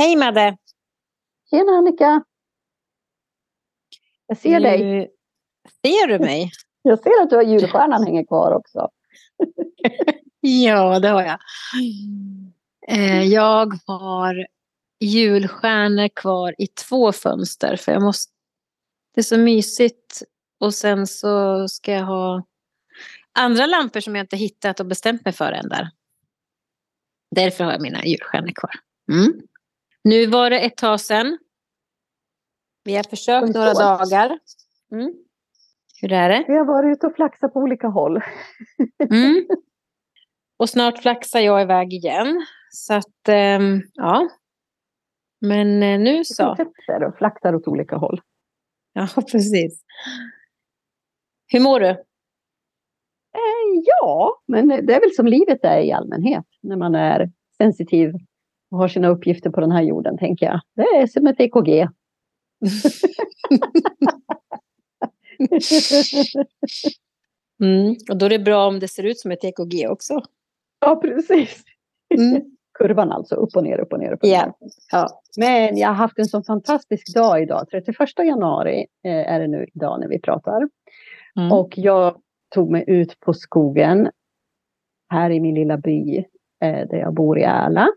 Hej Madde! Tjena Annika! Jag ser nu... dig. Ser du mig? Jag ser att du har julstjärnan hänger kvar också. ja, det har jag. Eh, jag har julstjärnor kvar i två fönster för jag måste... Det är så mysigt och sen så ska jag ha andra lampor som jag inte hittat och bestämt mig för än där. Därför har jag mina julstjärnor kvar. Mm. Nu var det ett tag sedan. Vi har försökt några dagar. Mm. Hur är det? Vi har varit ute och flaxat på olika håll. Mm. Och snart flaxar jag iväg igen. Så att, ähm, ja. Men äh, nu så. Du och flaxar åt olika håll. Ja, precis. Hur mår du? Eh, ja, men det är väl som livet är i allmänhet. När man är sensitiv och har sina uppgifter på den här jorden, tänker jag. Det är som ett EKG. mm, och då är det bra om det ser ut som ett EKG också. Ja, precis. Mm. Kurvan alltså, upp och ner, upp och ner. Upp och ner. Yeah. Ja. Men jag har haft en så fantastisk dag idag. 31 januari eh, är det nu idag när vi pratar. Mm. Och jag tog mig ut på skogen här i min lilla by eh, där jag bor i Ärla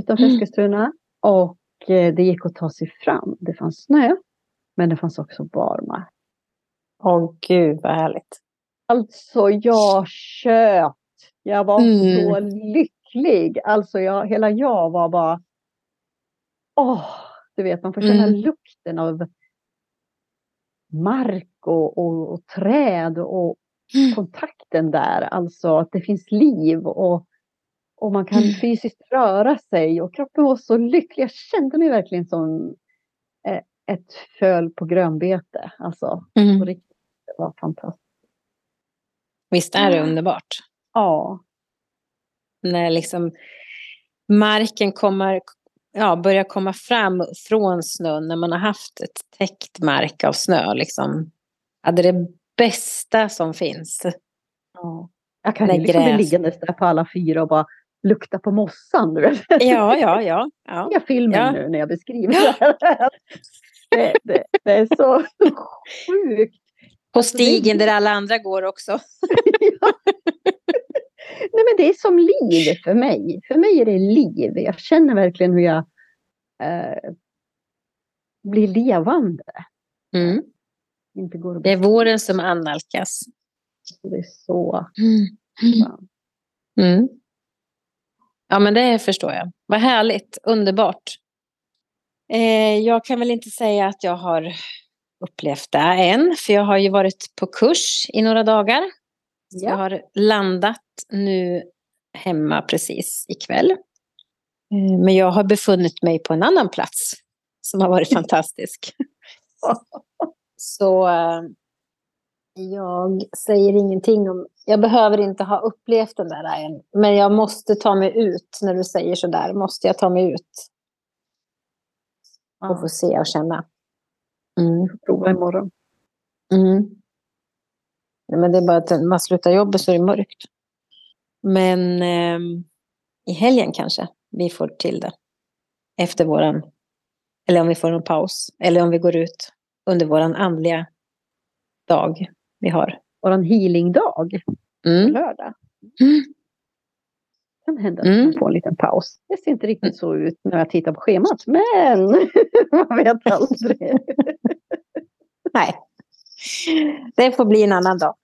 utanför mm. Eskilstuna. Och eh, det gick att ta sig fram. Det fanns snö, men det fanns också barmark. Åh gud vad härligt. Alltså jag tjöt. Jag var mm. så lycklig. Alltså jag, hela jag var bara... Åh, du vet man får känna mm. lukten av mark och, och, och träd och mm. kontakten där. Alltså att det finns liv och och man kan mm. fysiskt röra sig och kroppen var så lycklig. Jag kände mig verkligen som eh, ett föl på grönbete. Alltså, mm. på riktigt, det var fantastiskt. Visst är det underbart? Ja. När liksom marken kommer, ja, börjar komma fram från snön, när man har haft ett täckt mark av snö. Liksom. Ja, det är det bästa som finns. Ja. Jag kan ju liksom bli liggandes där på alla fyra och bara lukta på mossan. Du vet. Ja, ja, ja. ja. Jag filmen ja. nu när jag beskriver det här. Det, det, det är så sjukt. På alltså, stigen där alla andra går också. ja. Nej, men det är som liv för mig. För mig är det liv. Jag känner verkligen hur jag eh, blir levande. Mm. Inte går det är våren som annalkas. Det är så. Mm. Mm. Ja, men det förstår jag. Vad härligt, underbart. Eh, jag kan väl inte säga att jag har upplevt det än, för jag har ju varit på kurs i några dagar. Ja. Jag har landat nu hemma precis ikväll. Eh, men jag har befunnit mig på en annan plats som har varit fantastisk. Så eh, jag säger ingenting om... Jag behöver inte ha upplevt den där än. Men jag måste ta mig ut. När du säger så där måste jag ta mig ut. Och få se och känna. Mm. Prova imorgon. Mm. men det är bara att man slutar jobbet så är det mörkt. Men eh, i helgen kanske vi får till det. Efter våran... Eller om vi får en paus. Eller om vi går ut under våran andliga dag vi har. Vår healingdag mm. lördag. Mm. kan hända att mm. man får en liten paus. Det ser inte riktigt så ut när jag tittar på schemat, men man vet aldrig. Nej, det får bli en annan dag.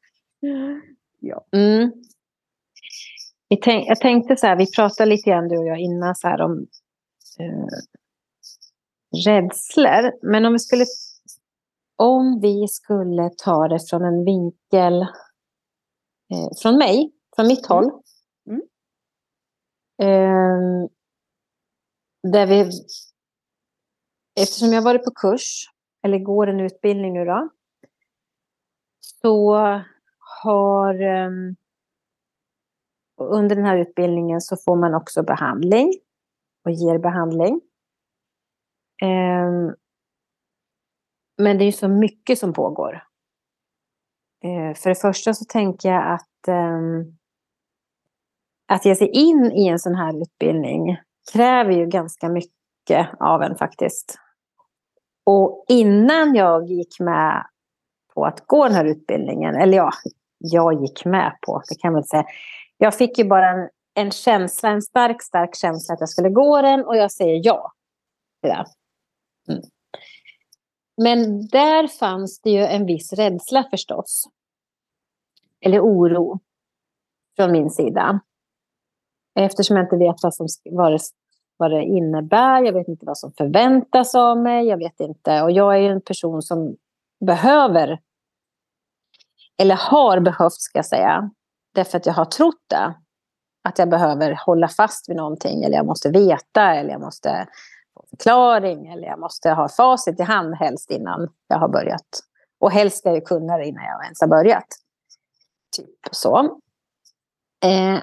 Ja. Mm. Jag tänkte så här, vi pratade lite grann du och jag innan så här om eh, rädslor. Men om vi skulle om vi skulle ta det från en vinkel eh, från mig, från mitt håll. Mm. Eh, där vi, eftersom jag varit på kurs, eller går en utbildning nu då, så har eh, under den här utbildningen så får man också behandling och ger behandling. Men det är så mycket som pågår. Eh, för det första så tänker jag att ehm, att ge sig in i en sån här utbildning kräver ju ganska mycket mycket av en faktiskt. Och innan jag gick med på att gå den här utbildningen, eller ja, jag gick med på, det kan man säga. Jag fick ju bara en, en känsla, en stark, stark känsla att jag skulle gå den och jag säger ja till det. Mm. Men där fanns det ju en viss rädsla förstås. Eller oro från min sida. Eftersom jag inte vet vad, som, vad, det, vad det innebär, jag vet inte vad som förväntas av mig, jag vet inte. Och jag är en person som behöver, eller har behövt ska jag säga, därför att jag har trott det. Att jag behöver hålla fast vid någonting, eller jag måste veta, eller jag måste förklaring, eller jag måste ha facit i hand helst innan jag har börjat. Och helst ska jag kunna det innan jag ens har börjat. Typ så. Eh,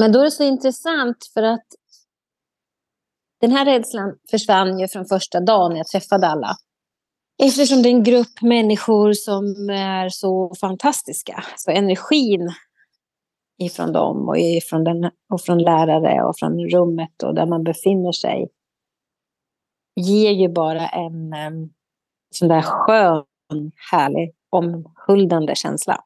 men då är det så intressant för att den här rädslan försvann ju från första dagen jag träffade alla. Eftersom det är en grupp människor som är så fantastiska. Så energin ifrån dem och, ifrån den, och från lärare och från rummet och där man befinner sig ger ju bara en um, sån där skön, härlig, omhuldande känsla.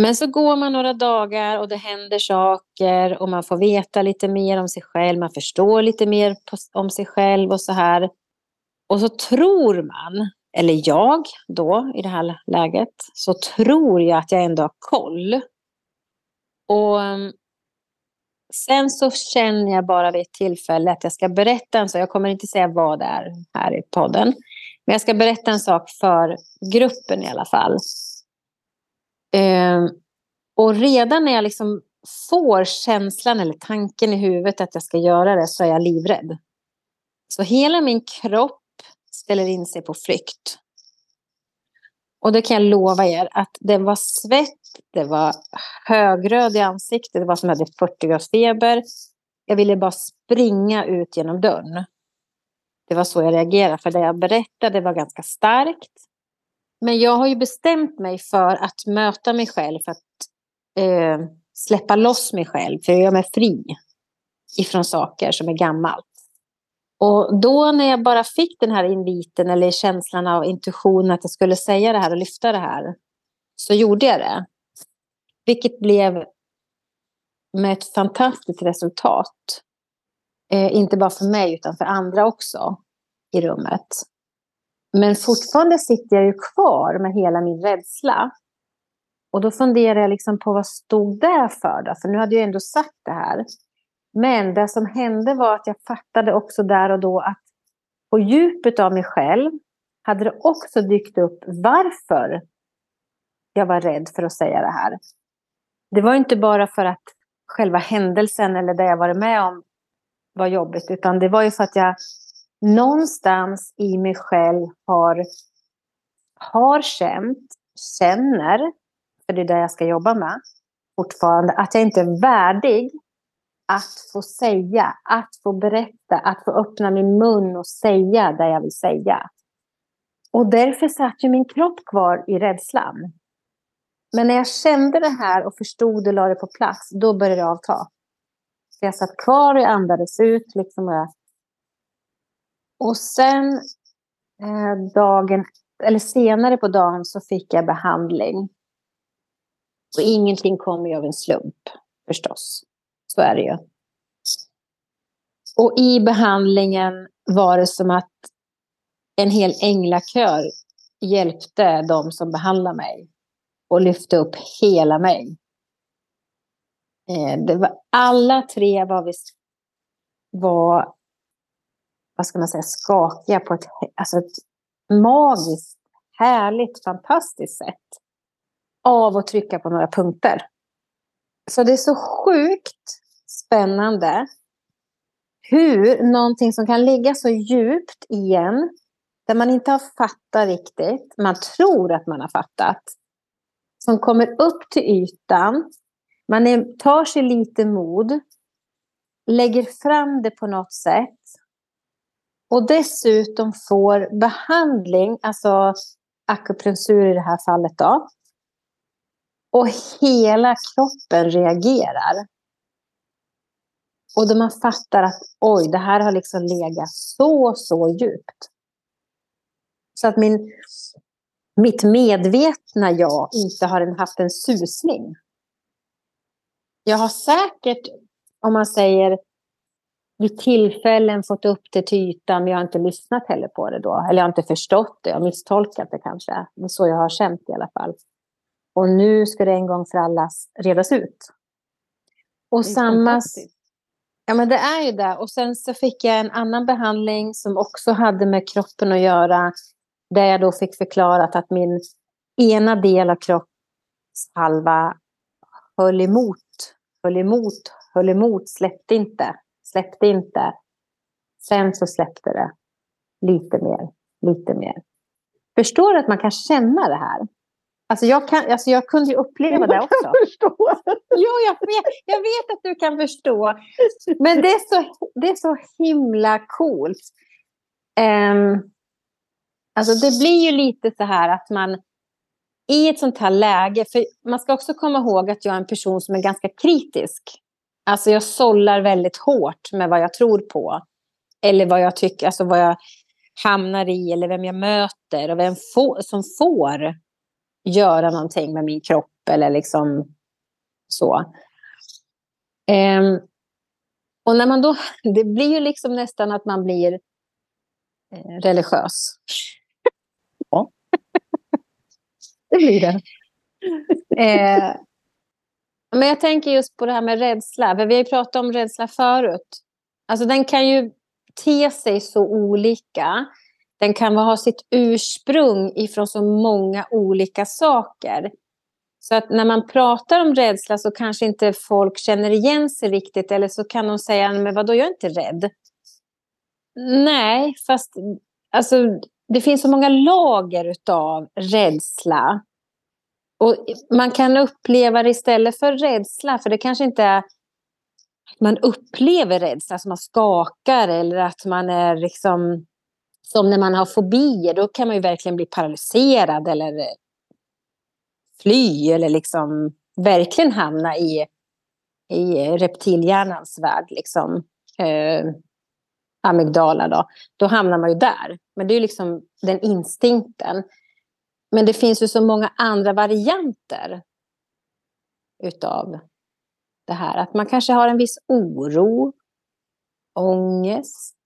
Men så går man några dagar och det händer saker och man får veta lite mer om sig själv, man förstår lite mer om sig själv och så här. Och så tror man, eller jag då i det här läget, så tror jag att jag ändå har koll. Och ehm, sen så känner jag bara vid ett tillfälle att jag ska berätta en sak. Jag kommer inte säga vad det är här i podden. Men jag ska berätta en sak för gruppen i alla fall. Eh, och redan när jag liksom får känslan eller tanken i huvudet att jag ska göra det så är jag livrädd. Så hela min kropp ställer in sig på flykt. Och det kan jag lova er att det var svett, det var högröd i ansiktet, det var som att jag hade 40 graders feber. Jag ville bara springa ut genom dörren. Det var så jag reagerade, för det jag berättade var ganska starkt. Men jag har ju bestämt mig för att möta mig själv, för att eh, släppa loss mig själv, för jag gör mig fri ifrån saker som är gammalt. Och då när jag bara fick den här inviten eller känslan av intuition att jag skulle säga det här och lyfta det här, så gjorde jag det. Vilket blev med ett fantastiskt resultat. Eh, inte bara för mig utan för andra också i rummet. Men fortfarande sitter jag ju kvar med hela min rädsla. Och då funderar jag liksom på vad stod det för då? För nu hade jag ändå sagt det här. Men det som hände var att jag fattade också där och då att på djupet av mig själv hade det också dykt upp varför jag var rädd för att säga det här. Det var inte bara för att själva händelsen eller det jag varit med om var jobbigt, utan det var ju för att jag någonstans i mig själv har, har känt, känner, för det är det jag ska jobba med fortfarande, att jag inte är värdig att få säga, att få berätta, att få öppna min mun och säga det jag vill säga. Och därför satt ju min kropp kvar i rädslan. Men när jag kände det här och förstod och la det på plats, då började det avta. Så jag satt kvar och andades ut. Liksom och sen eh, dagen, eller senare på dagen så fick jag behandling. Och ingenting kom ju av en slump, förstås. Så är det ju. Och i behandlingen var det som att en hel änglakör hjälpte de som behandlade mig och lyfte upp hela mig. Eh, det var, alla tre var, visst var vad ska man säga, skakiga på ett, alltså ett magiskt, härligt, fantastiskt sätt av att trycka på några punkter. Så det är så sjukt spännande hur någonting som kan ligga så djupt igen, där man inte har fattat riktigt, man tror att man har fattat, som kommer upp till ytan, man är, tar sig lite mod, lägger fram det på något sätt och dessutom får behandling, alltså akupunktur i det här fallet då, och hela kroppen reagerar. Och då man fattar att oj, det här har liksom legat så, så djupt. Så att min, mitt medvetna jag inte har haft en susning. Jag har säkert, om man säger vid tillfällen fått upp det till ytan, men jag har inte lyssnat heller på det då. Eller jag har inte förstått det, jag har misstolkat det kanske. Det är så jag har känt i alla fall. Och nu ska det en gång för alla redas ut. Och samma... Ja, men det är ju det. Och sen så fick jag en annan behandling som också hade med kroppen att göra. Där jag då fick förklarat att min ena del av kroppshalva höll emot, höll emot, höll emot, släppte inte, släppte inte. Sen så släppte det lite mer, lite mer. Förstår du att man kan känna det här? Alltså jag, kan, alltså jag kunde ju uppleva det också. Jag förstå. Jo, jag vet, jag vet att du kan förstå. Men det är så, det är så himla coolt. Um, alltså det blir ju lite så här att man i ett sånt här läge, för man ska också komma ihåg att jag är en person som är ganska kritisk. Alltså jag sållar väldigt hårt med vad jag tror på. Eller vad jag tycker, alltså vad jag hamnar i eller vem jag möter och vem få, som får göra någonting med min kropp eller liksom så. Um, och när man då, det blir ju liksom nästan att man blir eh, religiös. Det blir det. eh, men jag tänker just på det här med rädsla, för vi har ju pratat om rädsla förut. Alltså den kan ju te sig så olika den kan ha sitt ursprung ifrån så många olika saker. Så att när man pratar om rädsla så kanske inte folk känner igen sig riktigt. Eller så kan de säga, men vadå, jag är inte rädd. Nej, fast alltså, det finns så många lager av rädsla. Och man kan uppleva det istället för rädsla, för det kanske inte är att man upplever rädsla, att man skakar eller att man är liksom som när man har fobier, då kan man ju verkligen bli paralyserad eller fly eller liksom verkligen hamna i, i reptilhjärnans värld. Liksom. Eh, Amygdala då. Då hamnar man ju där. Men det är ju liksom den instinkten. Men det finns ju så många andra varianter utav det här. Att man kanske har en viss oro, ångest,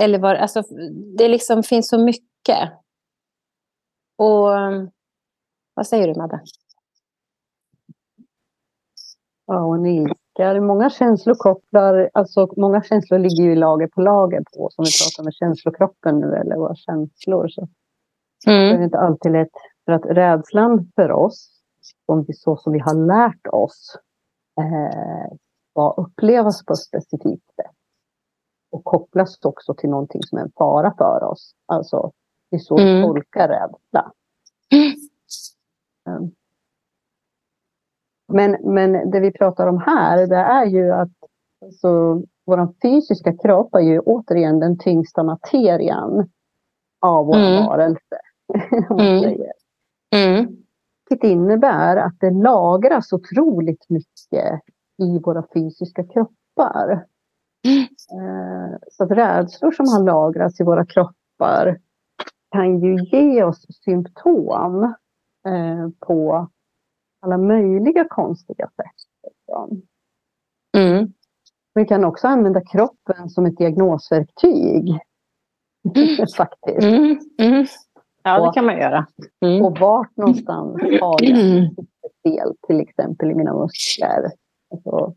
eller vad, alltså, det liksom finns så mycket. Och vad säger du Madde? Ja, och en ilska. Många känslor kopplar, alltså många känslor ligger ju lager på lager på, som vi pratar med känslokroppen nu, eller våra känslor. Så. Mm. Det är inte alltid lätt, för att rädslan för oss, om vi, så som vi har lärt oss, eh, ska upplevas på ett specifikt sätt och kopplas också till någonting som är en fara för oss. Alltså, det är så mm. vi tolkar rädsla. Mm. Men, men det vi pratar om här, det är ju att alltså, vår fysiska kropp är ju återigen den tyngsta materian av vår mm. varelse. mm. Mm. Det innebär att det lagras otroligt mycket i våra fysiska kroppar. Eh, så att rädslor som har lagrats i våra kroppar kan ju ge oss symptom eh, på alla möjliga konstiga sätt. Liksom. Mm. Vi kan också använda kroppen som ett diagnosverktyg. Mm. Faktiskt. Mm. Mm. Ja, det kan man göra. Mm. Och vart någonstans har jag fel, till exempel i mina muskler. Alltså,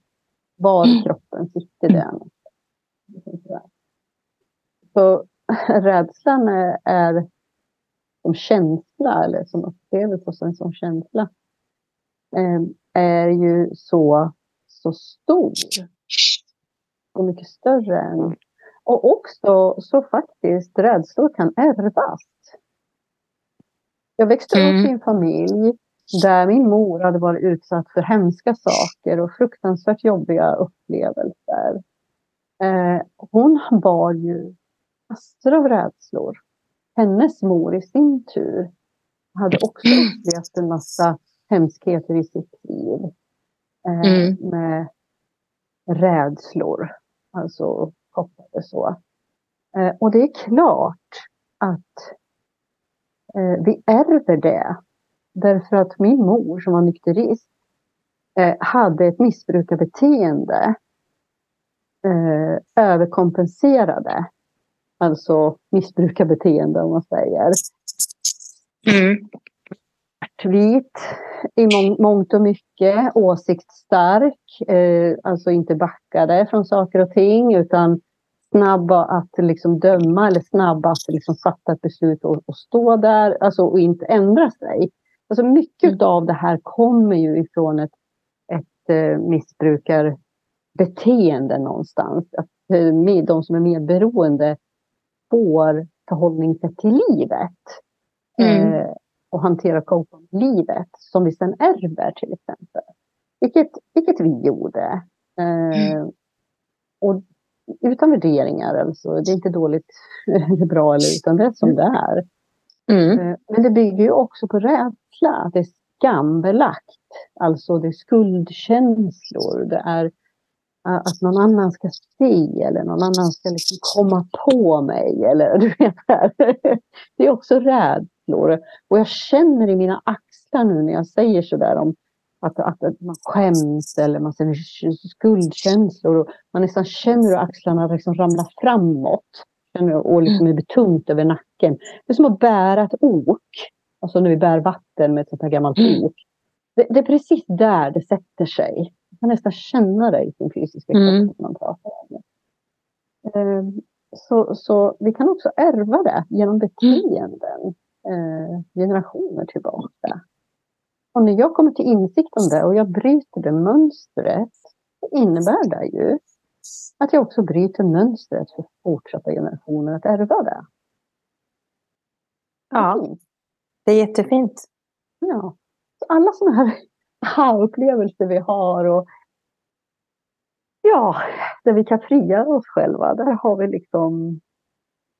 var kroppen sitter den. Så rädslan är, är som känsla, eller som upplevelse som en sån känsla, är ju så, så stor. Och mycket större än... Och också så faktiskt rädslor kan ärvas. Jag växte mm. upp i en familj där min mor hade varit utsatt för hemska saker och fruktansvärt jobbiga upplevelser. Eh, hon bar ju massor av rädslor. Hennes mor i sin tur hade också upplevt en massa hemskheter i sitt liv. Eh, mm. Med rädslor. Alltså kopplade så. Eh, och det är klart att eh, vi ärver det. Därför att min mor som var nykterist eh, hade ett missbrukarbeteende. Eh, överkompenserade. Alltså missbrukarbeteende om man säger. Mm. Svartvit i mång mångt och mycket. Åsiktsstark. Eh, alltså inte backade från saker och ting utan snabba att liksom döma eller snabba att liksom fatta ett beslut och, och stå där alltså, och inte ändra sig. Alltså mycket mm. av det här kommer ju ifrån ett, ett uh, missbrukarbeteende någonstans. Att uh, de som är medberoende får förhållningssätt till livet. Mm. Uh, och hantera livet som vi sen ärver till exempel. Vilket, vilket vi gjorde. Mm. och utan värderingar. Alltså. Det är inte dåligt eller bra, eller, utan det är som det är. Mm. Eh, men det bygger ju också på rädsla. Det är skambelagt. Alltså det är skuldkänslor. Det är eh, att någon annan ska se eller någon annan ska liksom komma på mig. Eller, du vet, det är också rädslor. Och jag känner i mina axlar nu när jag säger sådär om att, att, att, man skäms eller man känner skuldkänslor. Och man nästan känner hur axlarna liksom ramlar framåt. Och liksom är betungt över nacken. Det är som att bära ett ok. Alltså när vi bär vatten med ett sånt här gammalt mm. ok. Det, det, är precis där det sätter sig. Man kan nästan känna det i sin fysiska kropp mm. man pratar om det. Ehm, så, så vi kan också ärva det genom beteenden eh, generationer tillbaka. Och när jag kommer till insikt om det och jag bryter det mönstret, så innebär det ju att jag också bryter mönstret för fortsatta generationer att ärva det. Ja, det är jättefint. Ja. Så alla sådana här upplevelser vi har och ja, där vi kan frigöra oss själva, där har vi liksom,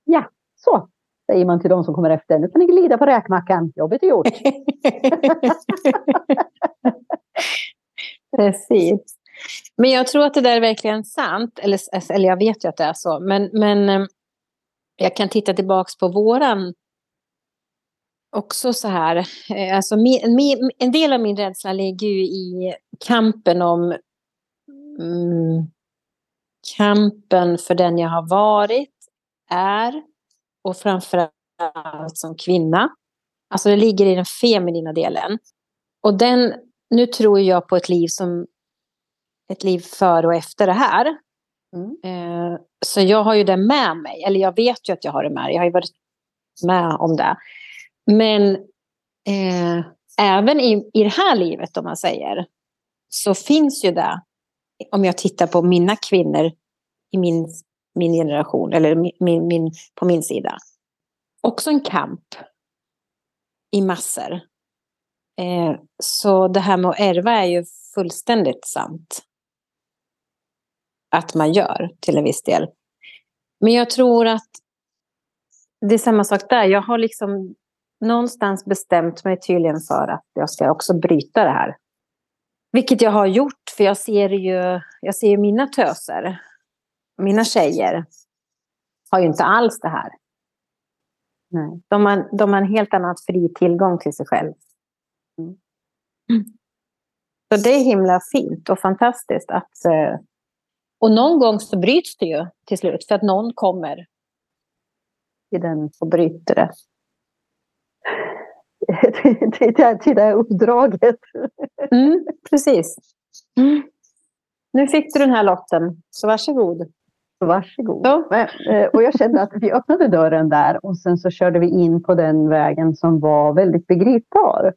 ja, så säger man till de som kommer efter. Nu kan ni glida på räkmackan, jobbet är gjort. Precis. Men jag tror att det där är verkligen sant. Eller, alltså, eller jag vet ju att det är så. Men, men eh, jag kan titta tillbaka på våran också så här. Eh, alltså, en del av min rädsla ligger ju i kampen om mm, kampen för den jag har varit, är och framförallt som kvinna. Alltså det ligger i den feminina delen. Och den, nu tror jag på ett liv som ett liv före och efter det här. Mm. Eh, så jag har ju det med mig, eller jag vet ju att jag har det med. Jag har ju varit med om det. Men eh, även i, i det här livet, om man säger, så finns ju det, om jag tittar på mina kvinnor i min min generation, eller min, min, på min sida. Också en kamp i massor. Eh, så det här med att ärva är ju fullständigt sant. Att man gör till en viss del. Men jag tror att det är samma sak där. Jag har liksom någonstans bestämt mig tydligen för att jag ska också bryta det här. Vilket jag har gjort, för jag ser ju jag ser mina töser mina tjejer har ju inte alls det här. Nej. De, har, de har en helt annan fri tillgång till sig själv. Mm. Så det är himla fint och fantastiskt att... Eh, och någon gång så bryts det ju till slut för att någon kommer till den och bryter det. till, till, till det här uppdraget. Mm, precis. Mm. Nu fick du den här lotten, så varsågod. Varsågod. Ja. Eh, och jag kände att vi öppnade dörren där och sen så körde vi in på den vägen som var väldigt begripbar.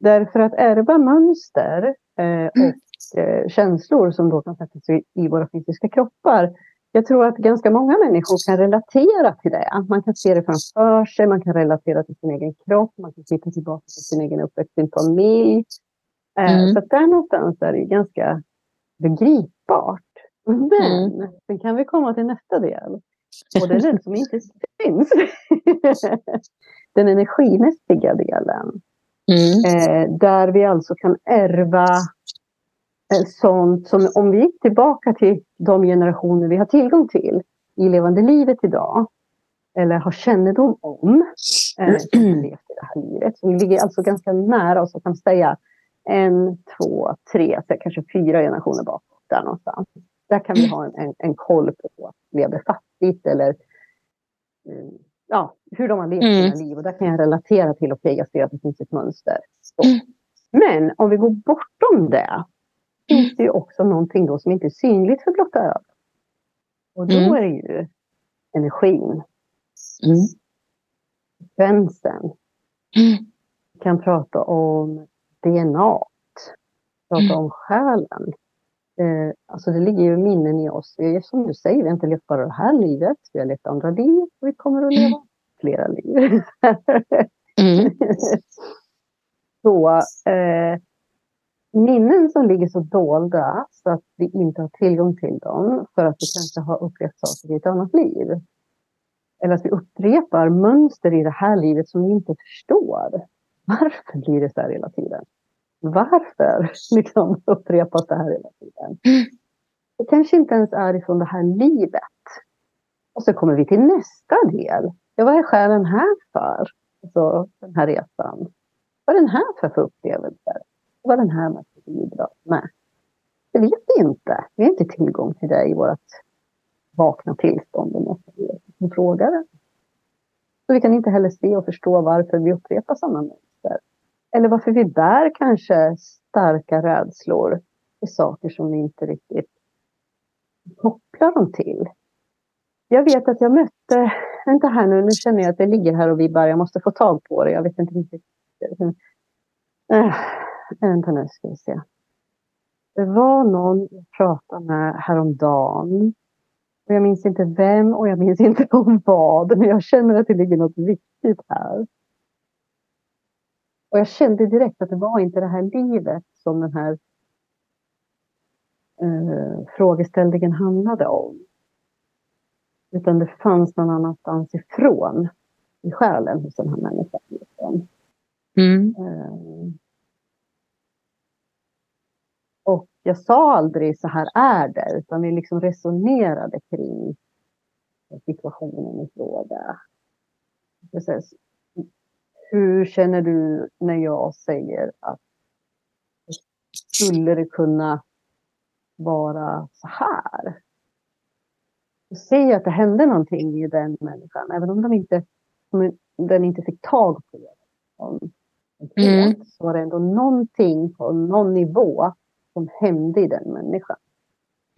Därför att ärva mönster eh, och eh, känslor som då kan sätta sig i våra fysiska kroppar. Jag tror att ganska många människor kan relatera till det. Man kan se det framför sig, man kan relatera till sin egen kropp, man kan titta tillbaka på sin egen uppväxt, sin familj. Mm. Så där någonstans är det ganska begripbart. Men mm. sen kan vi komma till nästa del. Och det är den som inte finns. den energimässiga delen. Mm. Eh, där vi alltså kan ärva eh, sånt som om vi gick tillbaka till de generationer vi har tillgång till i levande livet idag, eller har kännedom om, eh, som levt i det här livet. Så vi ligger alltså ganska nära oss och kan säga en, två, tre, kanske fyra generationer bakåt där någonstans. Där kan vi ha en, en, en koll på att levde fattigt eller eh, ja, hur de har levt mm. sina liv. Och där kan jag relatera till, okej, okay, jag ser att det finns ett mönster. Mm. Men om vi går bortom det, finns det ju också någonting då som inte är synligt för blotta ögat. Och då mm. är det ju energin. Mm. Frekvensen. Mm. Vi kan prata om DNA. Prata mm. om själen. Eh, alltså det ligger ju minnen i oss. Vi är, som du säger, vi har inte levt bara det här livet. Vi har levt andra liv och vi kommer att leva mm. flera liv. mm. Så eh, minnen som ligger så dolda så att vi inte har tillgång till dem för att vi kanske har upplevt saker i ett annat liv. Eller att vi upprepar mönster i det här livet som vi inte förstår. Varför blir det så här hela tiden? Varför liksom upprepas det här hela tiden? Det kanske inte ens är ifrån det här livet. Och så kommer vi till nästa del. Ja, vad är själen här för? Alltså den här resan. Vad är den här för, för upplevelser? Vad är den här med att bidra med? Det vet vi inte. Vi har inte tillgång till det i vårt vakna tillstånd. Vi frågar det. Så vi kan inte heller se och förstå varför vi upprepar samma mönster. Eller varför vi bär kanske starka rädslor för saker som vi inte riktigt kopplar dem till. Jag vet att jag mötte, vänta här nu, nu känner jag att det ligger här och vibbar, jag måste få tag på det, jag vet inte riktigt. Äh, vänta nu ska vi se. Det var någon jag pratade med häromdagen. Och jag minns inte vem och jag minns inte om vad, men jag känner att det ligger något viktigt här. Och jag kände direkt att det var inte det här livet som den här eh, frågeställningen handlade om. Utan det fanns någon annanstans ifrån i själen hos den här människan. Liksom. Mm. Eh, och jag sa aldrig så här är det, utan vi liksom resonerade kring situationen i fråga. Precis. Hur känner du när jag säger att skulle det kunna vara så här? Säg att det hände någonting i den människan, även om de inte, den inte fick tag på det. Mm. Så var det ändå någonting på någon nivå som hände i den människan.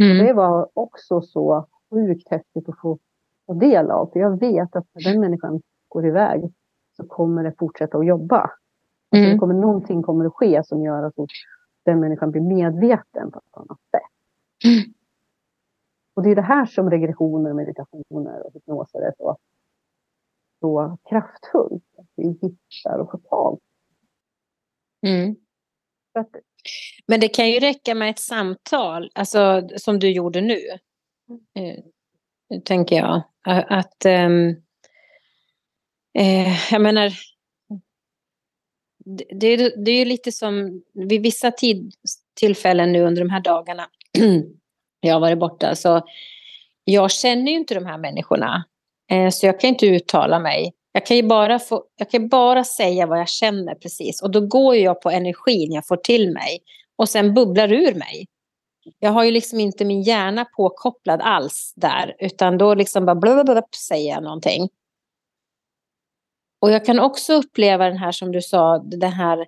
Mm. Det var också så sjukt häftigt att få ta del av. För jag vet att när den människan går iväg så kommer det fortsätta att jobba. Alltså mm. det kommer, någonting kommer att ske som gör att den människan blir medveten på ett annat sätt. Mm. Och det är det här som regressioner, meditationer och hypnoser är så, så kraftfullt. Att vi hittar och får tag mm. att, Men det kan ju räcka med ett samtal, alltså som du gjorde nu. Eh, tänker jag. Att um, Eh, jag menar, det, det, är ju lite som vid vissa tid, tillfällen nu under de här dagarna jag har varit borta, så jag känner ju inte de här människorna. Eh, så jag kan inte uttala mig. Jag kan ju bara, få, jag kan bara säga vad jag känner precis. Och då går jag på energin jag får till mig. Och sen bubblar ur mig. Jag har ju liksom inte min hjärna påkopplad alls där. Utan då liksom bara blablabla säger jag någonting. Och jag kan också uppleva den här som du sa, den här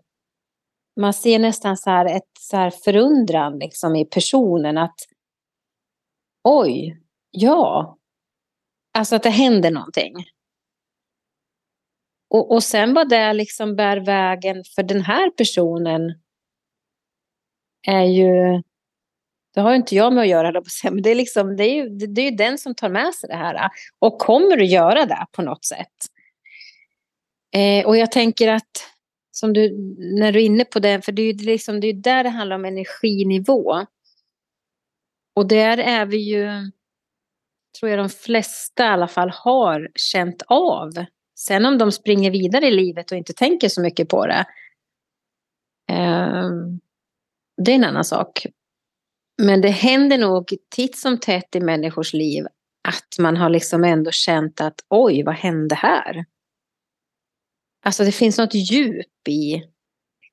man ser nästan så här ett så här förundran liksom i personen att oj, ja, alltså att det händer någonting. Och, och sen vad det liksom bär vägen för den här personen är ju, det har ju inte jag med att göra, men det är, liksom, det är ju det är den som tar med sig det här och kommer att göra det på något sätt. Eh, och jag tänker att, som du, när du är inne på det, för det är ju liksom, det är där det handlar om energinivå. Och där är vi ju, tror jag de flesta i alla fall har känt av. Sen om de springer vidare i livet och inte tänker så mycket på det. Eh, det är en annan sak. men det händer nog titt som tätt i människors liv att man har liksom ändå känt att oj, vad hände här? Alltså det finns något djup i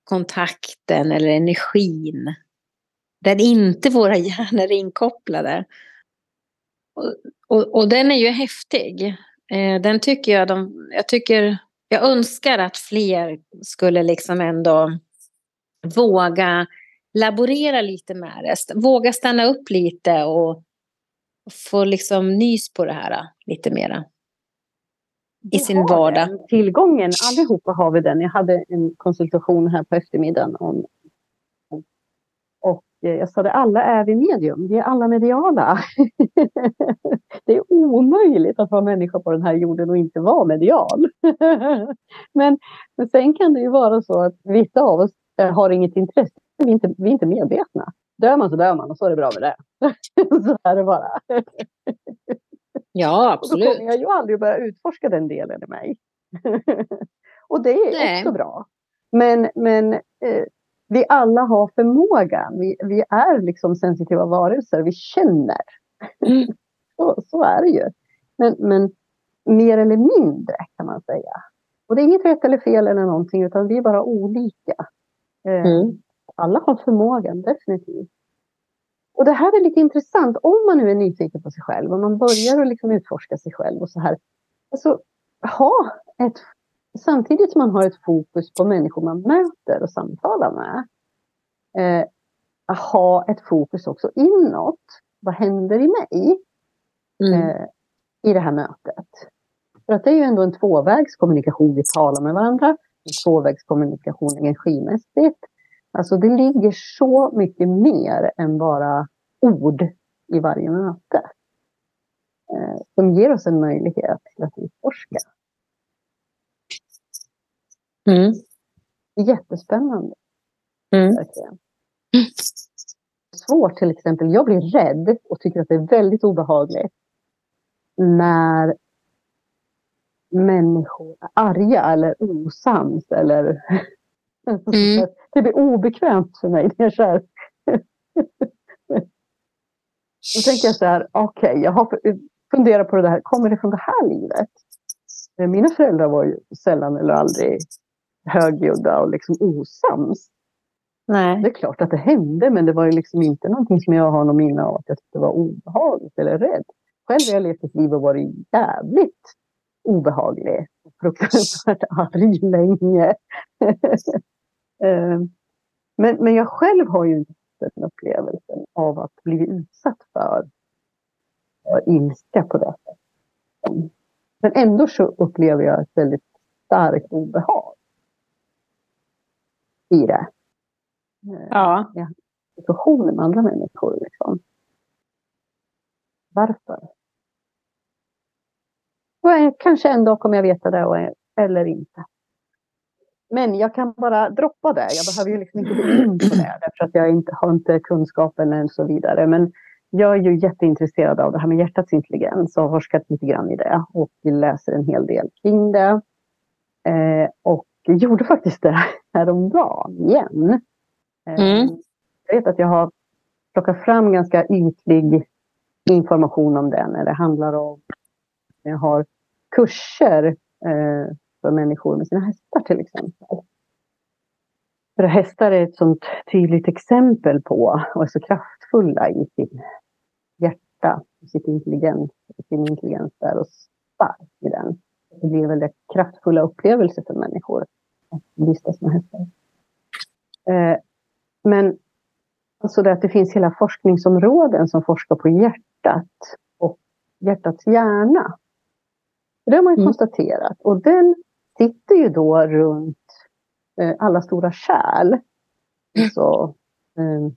kontakten eller energin. Där inte våra hjärnor är inkopplade. Och, och, och den är ju häftig. Eh, den tycker jag, de, jag tycker, jag önskar att fler skulle liksom ändå våga laborera lite med det. Våga stanna upp lite och få liksom nys på det här eh, lite mera. I sin vardag. Den tillgången, allihopa har vi den. Jag hade en konsultation här på eftermiddagen om och jag sa det, alla är vi medium, vi är alla mediala. det är omöjligt att vara människa på den här jorden och inte vara medial. men, men sen kan det ju vara så att vissa av oss eh, har inget intresse, vi är inte, vi är inte medvetna. Dör man så dör man och så är det bra med det. så är det bara. Ja, absolut. Och då kommer jag ju aldrig börja utforska den delen i mig. och det är Nej. också bra. Men, men eh, vi alla har förmågan. Vi, vi är liksom sensitiva varelser. Vi känner. Mm. så, så är det ju. Men, men mer eller mindre kan man säga. Och det är inget rätt eller fel eller någonting utan vi är bara olika. Eh, mm. Alla har förmågan, definitivt. Och det här är lite intressant om man nu är nyfiken på sig själv och man börjar att liksom utforska sig själv och så här. Alltså, ha ett, samtidigt som man har ett fokus på människor man möter och samtalar med. Eh, ha ett fokus också inåt. Vad händer i mig? Mm. Eh, I det här mötet. För att det är ju ändå en tvåvägskommunikation. Vi talar med varandra. En tvåvägskommunikation energimässigt. Alltså det ligger så mycket mer än bara ord i varje möte. Eh, som ger oss en möjlighet att utforska. Mm. Jättespännande. Mm. Svårt till exempel, jag blir rädd och tycker att det är väldigt obehagligt när människor är arga eller osams eller Mm. Det blir obekvämt för mig. Det är så här. Då tänker jag så här, okej, okay, jag har funderat på det här, kommer det från det här livet? Mina föräldrar var ju sällan eller aldrig högljudda och liksom osams. Nej. Det är klart att det hände, men det var ju liksom inte någonting som jag har någon minne av att jag tyckte var obehagligt eller rädd. Själv har jag levt ett liv och varit jävligt obehaglig. Fruktansvärt arg länge. Eh, men, men jag själv har ju inte den upplevelsen av att bli utsatt för, för ilska på det sättet. Men ändå så upplever jag ett väldigt starkt obehag i det. Eh, ja. ja situationer med andra människor. Liksom. Varför? Och kanske en dag kommer jag veta det eller inte. Men jag kan bara droppa det. Jag behöver ju liksom inte gå in på det därför att jag inte har inte kunskapen och så vidare. Men jag är ju jätteintresserad av det här med hjärtats intelligens och har forskat lite grann i det och läser en hel del kring det. Eh, och gjorde faktiskt det häromdagen igen. Eh, mm. Jag vet att jag har plockat fram ganska ytlig information om det när det handlar om Eh, har kurser eh, för människor med sina hästar till exempel. För hästar är ett sånt tydligt exempel på och är så kraftfulla i sitt hjärta, sitt intelligens, sin intelligens där och stark i den. Det blir väldigt kraftfulla upplevelser för människor att vistas med hästar. Eh, men alltså det att det finns hela forskningsområden som forskar på hjärtat och hjärtats hjärna. Det har man ju mm. konstaterat. Och den sitter ju då runt eh, alla stora kärl. Så, eh,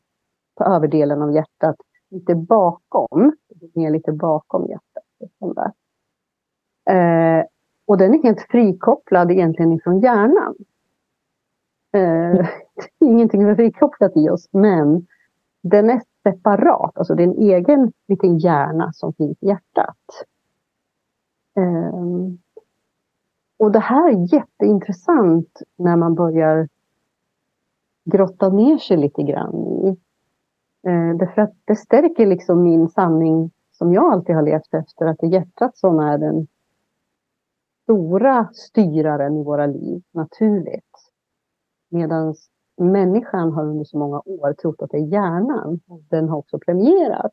på överdelen av hjärtat. Lite bakom. Ner lite bakom hjärtat. Eh, och den är helt frikopplad egentligen ifrån hjärnan. Eh, ingenting är frikopplat i oss, men den är separat. Alltså det är en egen liten hjärna som finns i hjärtat. Um, och det här är jätteintressant när man börjar grotta ner sig lite grann i Eh, därför att det stärker liksom min sanning som jag alltid har levt efter, att det är hjärtat som är den stora styraren i våra liv, naturligt. Medan människan har under så många år trott att det är hjärnan. Den har också premierat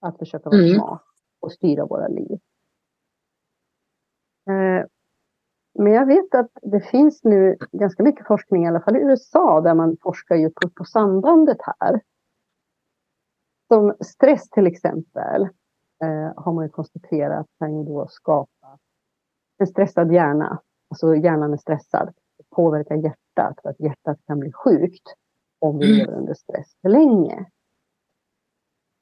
att försöka vara mm. smart och styra våra liv. Eh, men jag vet att det finns nu ganska mycket forskning, i alla fall i USA, där man forskar ju på, på sambandet här. Som stress till exempel eh, har man ju konstaterat kan ju då skapa en stressad hjärna. Alltså hjärnan är stressad. Det påverkar hjärtat för att hjärtat kan bli sjukt om vi mm. lever under stress för länge.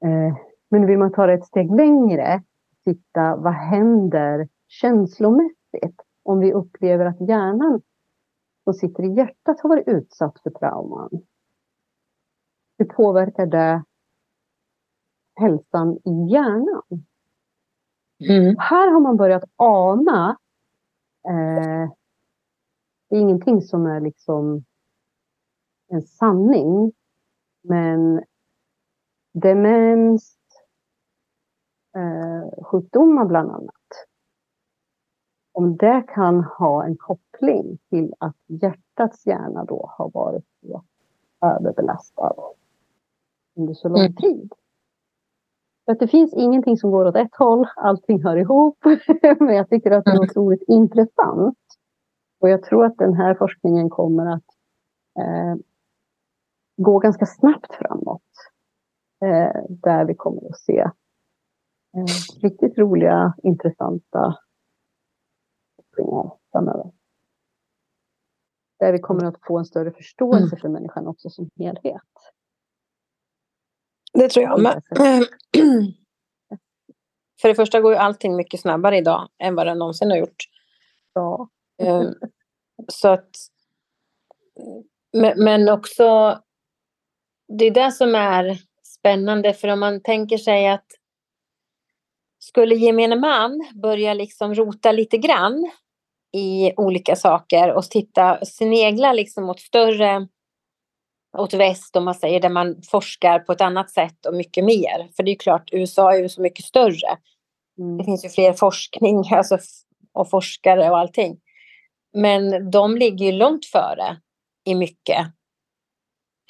Eh, men vill man ta det ett steg längre, titta vad händer känslomässigt om vi upplever att hjärnan som sitter i hjärtat har varit utsatt för trauman. Hur påverkar det hälsan i hjärnan? Mm. Här har man börjat ana eh, det är ingenting som är liksom en sanning. Men demens, eh, sjukdomar bland annat. Om det kan ha en koppling till att hjärtats hjärna då har varit överbelastad under så lång mm. tid. För att det finns ingenting som går åt ett håll, allting hör ihop. Men jag tycker att det är mm. otroligt intressant. Och jag tror att den här forskningen kommer att eh, gå ganska snabbt framåt. Eh, där vi kommer att se eh, riktigt roliga, intressanta kopplingar framöver. Där vi kommer att få en större förståelse mm. för människan också som helhet. Det tror jag med. För det första går ju allting mycket snabbare idag än vad det någonsin har gjort. Ja. Ehm, så att, men också, det är det som är spännande för om man tänker sig att skulle gemene man börja liksom rota lite grann i olika saker och titta, snegla liksom åt större åt väst om man säger där man forskar på ett annat sätt och mycket mer. För det är klart, USA är ju så mycket större. Mm. Det finns ju fler forskning alltså, och forskare och allting. Men de ligger ju långt före i mycket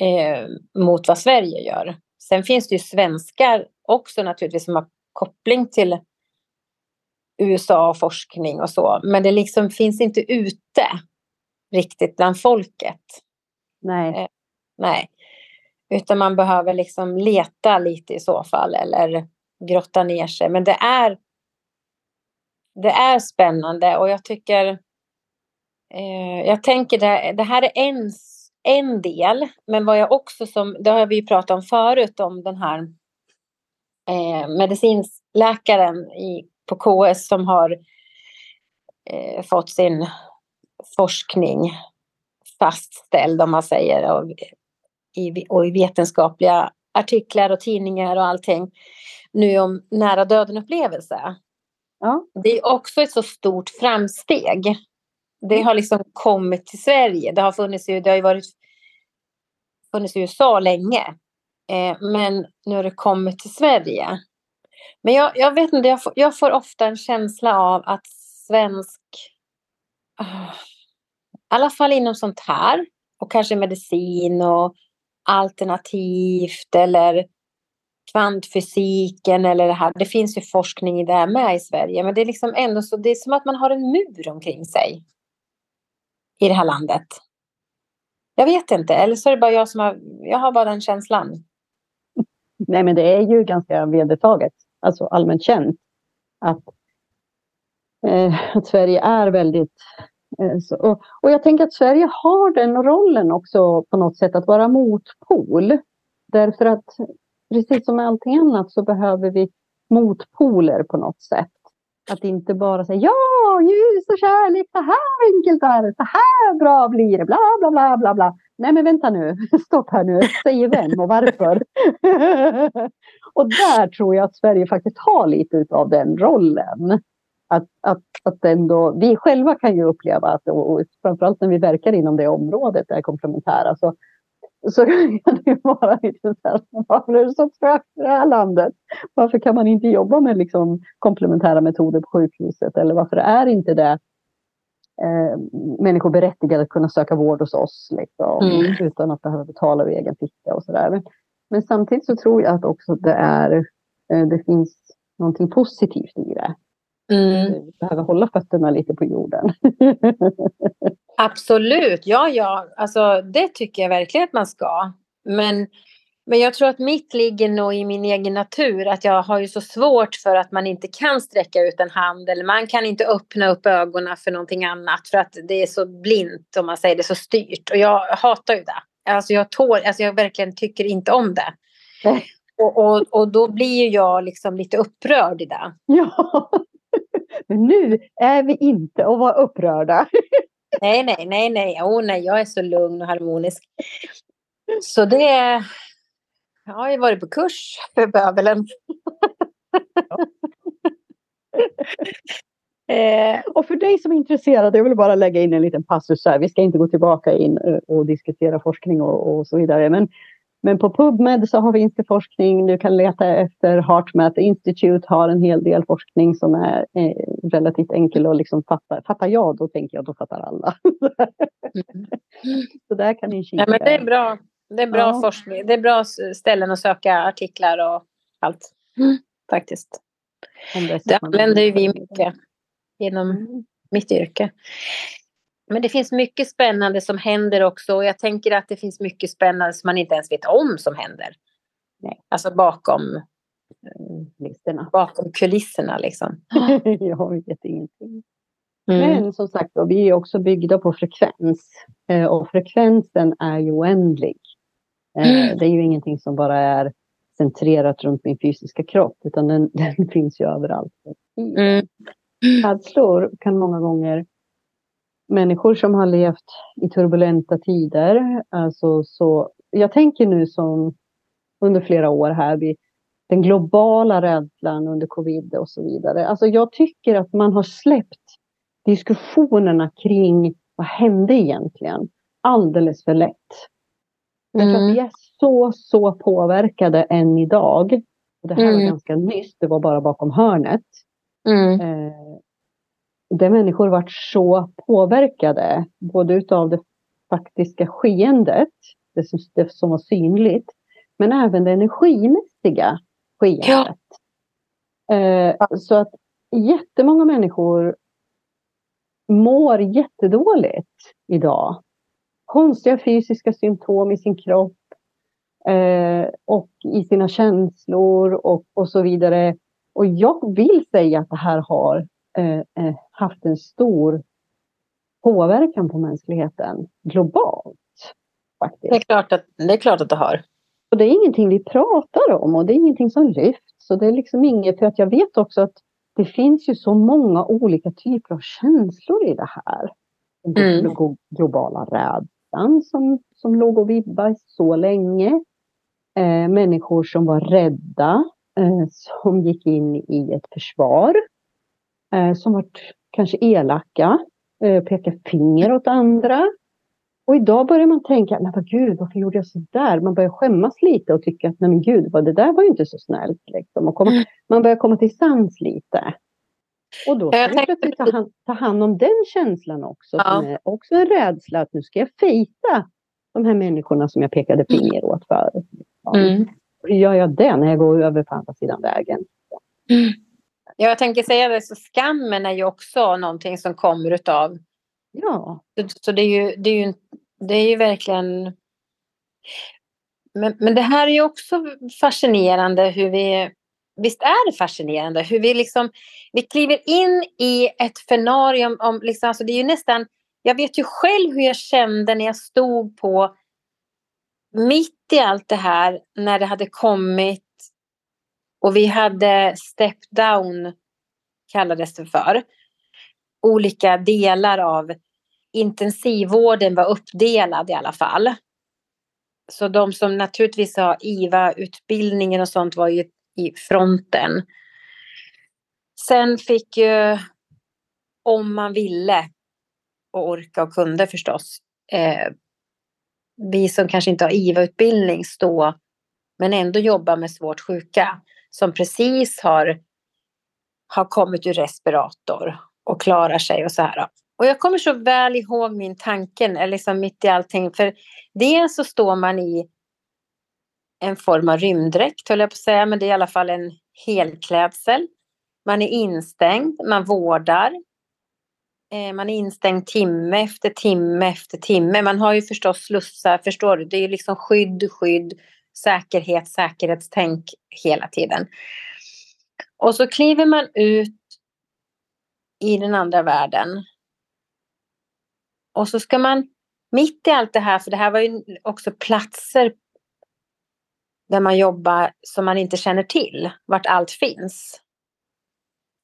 eh, mot vad Sverige gör. Sen finns det ju svenskar också naturligtvis som har koppling till USA och så. Men det liksom finns inte ute riktigt bland folket. Nej. Eh, nej. Utan man behöver liksom leta lite i så fall eller grotta ner sig. Men det är, det är spännande och jag tycker eh, jag tänker det, det här är en, en del. Men vad jag också som, det har vi pratat om förut om den här eh, medicinläkaren i, på KS som har eh, fått sin forskning fastställd om man säger och i, och i vetenskapliga artiklar och tidningar och allting nu om nära döden upplevelse. Ja. Det är också ett så stort framsteg. Det har liksom kommit till Sverige. Det har funnits, det har ju varit funnits i USA länge. Eh, men nu har det kommit till Sverige. Men jag, jag vet inte, jag får, jag får, ofta en känsla av att svensk, uh, i alla fall inom sånt här, och kanske medicin och alternativt eller kvantfysiken eller det här. Det finns ju forskning i det här med i Sverige, men det är liksom ändå så, det är som att man har en mur omkring sig i det här landet. Jag vet inte, eller så är det bara jag som har, jag har bara den känslan. Nej, men det är ju ganska vedertaget, alltså allmänt känt, att, eh, att Sverige är väldigt Eh, så, och, och, jag tänker att Sverige har den rollen också på något sätt att vara motpol. Därför att precis som med allting annat så behöver vi motpoler på något sätt. Att inte bara säga ja, ljus och kärlek, så här enkelt är det, så här bra blir det, bla bla bla bla bla. Nej men vänta nu, stopp här nu, säger vem och varför? och där tror jag att Sverige faktiskt har lite av den rollen att, att, att ändå, vi själva kan ju uppleva att, och framförallt när vi verkar inom det området, det komplementära, så så kan det vara lite så här, varför är det så trögt i det här landet? Varför kan man inte jobba med liksom komplementära metoder på sjukhuset? Eller varför är inte det eh, människor berättigade att kunna söka vård hos oss liksom, mm. utan att behöva betala ur egen ficka och sådär. Men, men samtidigt så tror jag att också det är, eh, det finns någonting positivt i det. Mm. Vi behöver hålla fötterna lite på jorden. Absolut, ja, ja, alltså det tycker jag verkligen att man ska. Men, men jag tror att mitt ligger nog i min egen natur, att jag har ju så svårt för att man inte kan sträcka ut en hand eller man kan inte öppna upp ögonen för någonting annat för att det är så blint om man säger det, så styrt. Och jag hatar ju det. Alltså jag, tål, alltså jag verkligen tycker inte om det. Och, och, och då blir ju jag liksom lite upprörd i det. Ja, men nu är vi inte och var upprörda. Nej, nej, nej, nej. Oh, nej, jag är så lugn och harmonisk. Så det... Jag har ju varit på kurs för bövelen. eh, och för dig som är intresserad, jag vill bara lägga in en liten passus här. Vi ska inte gå tillbaka in eh, och diskutera forskning och, och så vidare. Men men på PubMed så har vi inte forskning. Du kan leta efter HeartMath Institute har en hel del forskning som är eh, relativt enkel att liksom fatta. Fattar jag, då tänker jag, då fattar alla. Mm. så där kan ni kika. Ja, men det är bra. Det är bra ja. forskning. Det är bra ställen att söka artiklar och allt. Mm. Faktiskt. Det, det använder ju vi mycket inom mm. mitt yrke. Men det finns mycket spännande som händer också och jag tänker att det finns mycket spännande som man inte ens vet om som händer. Nej. Alltså bakom, Listerna. bakom kulisserna liksom. jag vet ingenting. Mm. Men som sagt, vi är också byggda på frekvens. Eh, och frekvensen är ju oändlig. Eh, mm. Det är ju ingenting som bara är centrerat runt min fysiska kropp, utan den, den finns ju överallt. Mm. Rädslor kan många gånger människor som har levt i turbulenta tider. Alltså så, jag tänker nu som under flera år här, vid den globala rädslan under covid och så vidare. Alltså jag tycker att man har släppt diskussionerna kring vad hände egentligen alldeles för lätt. Mm. Jag vi är så, så påverkade än idag. Och det här mm. var ganska nyss, det var bara bakom hörnet. Mm. Eh, där människor varit så påverkade, både utav det faktiska skeendet, det som, det som var synligt, men även det energimässiga skeendet. Ja. Eh, så att jättemånga människor mår jättedåligt idag. Konstiga fysiska symptom i sin kropp eh, och i sina känslor och, och så vidare. Och jag vill säga att det här har Eh, eh, haft en stor påverkan på mänskligheten globalt. Faktiskt. Det, är klart att, det är klart att det har. Och det är ingenting vi pratar om och det är ingenting som lyfts. Och det är liksom inget, för att jag vet också att det finns ju så många olika typer av känslor i det här. Den mm. globala rädslan som, som låg och vibbade så länge. Eh, människor som var rädda, eh, som gick in i ett försvar eh, som varit kanske elaka, eh, pekar finger åt andra. Och idag börjar man tänka, men vad gud, varför gjorde jag så där? Man börjar skämmas lite och tycka att, nej men gud, vad, det där var ju inte så snällt. Liksom. Och komma, mm. Man börjar komma till sans lite. Och då ska vi plötsligt ta hand, ta hand om den känslan också, ja. som är också en rädsla att nu ska jag fejta de här människorna som jag pekade finger åt förut. Ja. Mm. Hur gör jag det när jag går över på andra sidan vägen? Mm. Ja, jag tänker säga det, så skammen är ju också någonting som kommer utav... Ja. Så, så det, är ju, det, är ju, det är ju verkligen... Men, men det här är ju också fascinerande hur vi... Visst är det fascinerande hur vi liksom... Vi kliver in i ett fenarium om... Liksom, alltså det är ju nästan... Jag vet ju själv hur jag kände när jag stod på mitt i allt det här när det hade kommit och vi hade step down, kallades det för. Olika delar av intensivvården var uppdelad i alla fall. Så de som naturligtvis har IVA-utbildningen och sånt var ju i fronten. Sen fick ju, om man ville och orka och kunde förstås, eh, vi som kanske inte har IVA-utbildning stå men ändå jobba med svårt sjuka som precis har, har kommit ur respirator och klarar sig och så här. Och jag kommer så väl ihåg min tanken, liksom mitt i allting. För dels så står man i en form av rymddräkt, höll jag på att säga, men det är i alla fall en helklädsel. Man är instängd, man vårdar. Eh, man är instängd timme efter timme efter timme. Man har ju förstås slussar, förstår du? Det är liksom skydd, skydd, säkerhet, säkerhetstänk hela tiden. Och så kliver man ut i den andra världen. Och så ska man mitt i allt det här, för det här var ju också platser där man jobbar som man inte känner till, vart allt finns.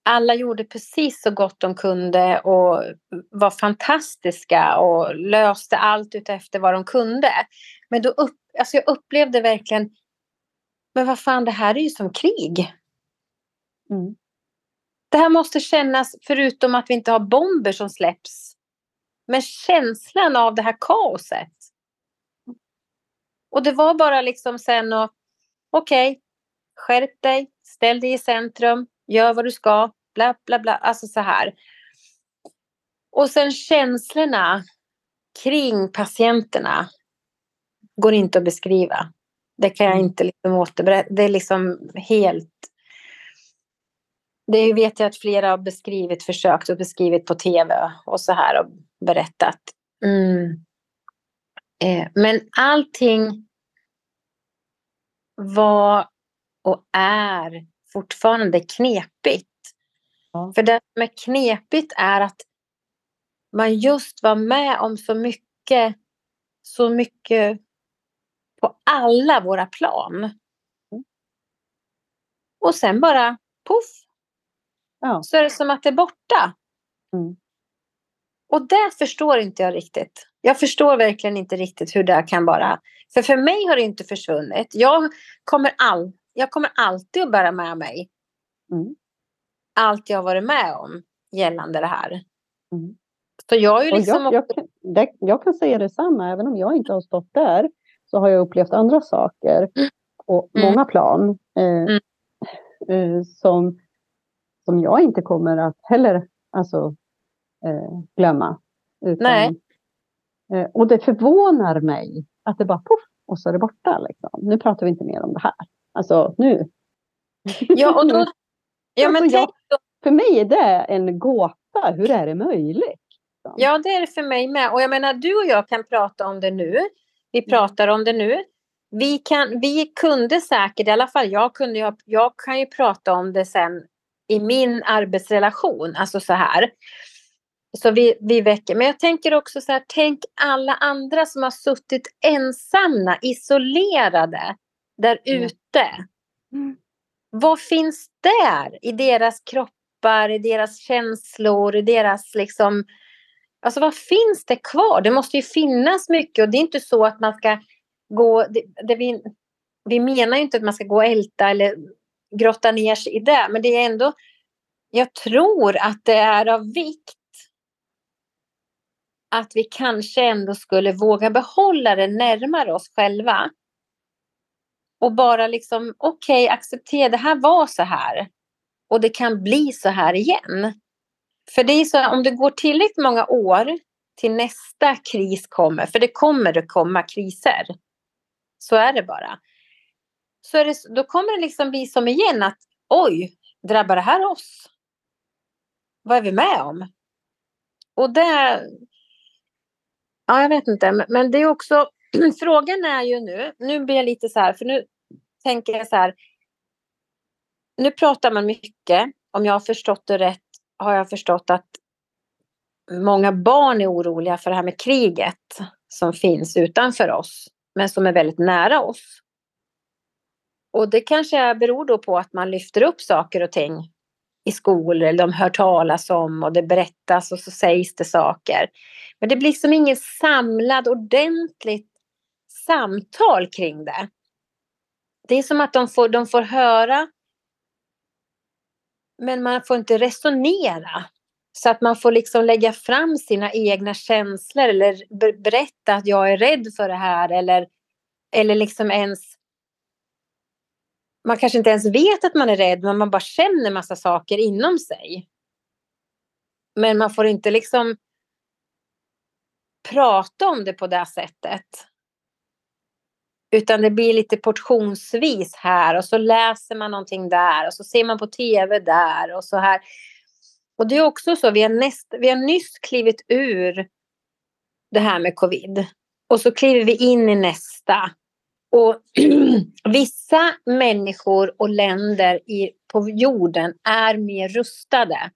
Alla gjorde precis så gott de kunde och var fantastiska och löste allt utefter vad de kunde. Men då upp, alltså jag upplevde verkligen, men vad fan, det här är ju som krig. Mm. Det här måste kännas, förutom att vi inte har bomber som släpps, men känslan av det här kaoset. Och det var bara liksom sen och okej, okay, skärp dig, ställ dig i centrum, gör vad du ska, bla bla bla, alltså så här. Och sen känslorna kring patienterna går inte att beskriva. Det kan jag mm. inte liksom återberätta. Det är liksom helt... Det vet jag att flera har beskrivit, försökt och beskrivit på tv och så här och berättat. Mm. Eh, men allting var och är fortfarande knepigt. Ja. För det som är knepigt är att man just var med om så mycket, så mycket på alla våra plan. Mm. Och sen bara poff, ja. så är det som att det är borta. Mm. Och det förstår inte jag riktigt. Jag förstår verkligen inte riktigt hur det kan vara. För för mig har det inte försvunnit. Jag kommer, all, jag kommer alltid att bära med mig mm. allt jag har varit med om gällande det här. Mm. Så jag är liksom... Jag, jag, kan, det, jag kan säga detsamma, även om jag inte har stått där så har jag upplevt andra saker på mm. många plan eh, mm. eh, som, som jag inte kommer att heller alltså, glömma. Utan, Nej. Eh, och det förvånar mig att det bara poff och så är det borta. Liksom. Nu pratar vi inte mer om det här. Alltså nu. Ja, och då, ja, men alltså, jag, för mig är det en gåta. Hur är det möjligt? Ja, det är det för mig med. Och jag menar, du och jag kan prata om det nu. Vi mm. pratar om det nu. Vi, kan, vi kunde säkert, i alla fall jag, kunde, jag, jag kan ju prata om det sen i min arbetsrelation, alltså så här. Så vi, vi väcker. Men jag tänker också så här, tänk alla andra som har suttit ensamma, isolerade där mm. ute. Mm. Vad finns där i deras kroppar, i deras känslor, i deras liksom... Alltså vad finns det kvar? Det måste ju finnas mycket och det är inte så att man ska gå... Det, det vi, vi menar ju inte att man ska gå och älta eller grotta ner sig i det, men det är ändå... Jag tror att det är av vikt att vi kanske ändå skulle våga behålla det närmare oss själva. Och bara liksom, okej, okay, acceptera, det här var så här. Och det kan bli så här igen. För det är så, om det går tillräckligt många år till nästa kris kommer, för det kommer att komma kriser. Så är det bara. Så är det, då kommer det liksom bli som igen att oj, drabbar det här oss? Vad är vi med om? Och det, Ja, jag vet inte. Men det är också, frågan är ju nu, nu blir jag lite så här, för nu tänker jag så här. Nu pratar man mycket, om jag har förstått det rätt, har jag förstått att många barn är oroliga för det här med kriget som finns utanför oss, men som är väldigt nära oss. Och det kanske beror då på att man lyfter upp saker och ting i skolor, eller de hör talas om och det berättas och så sägs det saker. Men det blir som ingen samlad ordentligt samtal kring det. Det är som att de får, de får höra men man får inte resonera. Så att man får liksom lägga fram sina egna känslor eller berätta att jag är rädd för det här eller, eller liksom ens man kanske inte ens vet att man är rädd men man bara känner massa saker inom sig. Men man får inte liksom prata om det på det sättet. Utan det blir lite portionsvis här och så läser man någonting där och så ser man på tv där och så här. Och det är också så, vi har, näst, vi har nyss klivit ur det här med covid. Och så kliver vi in i nästa. Och vissa människor och länder i, på jorden är mer rustade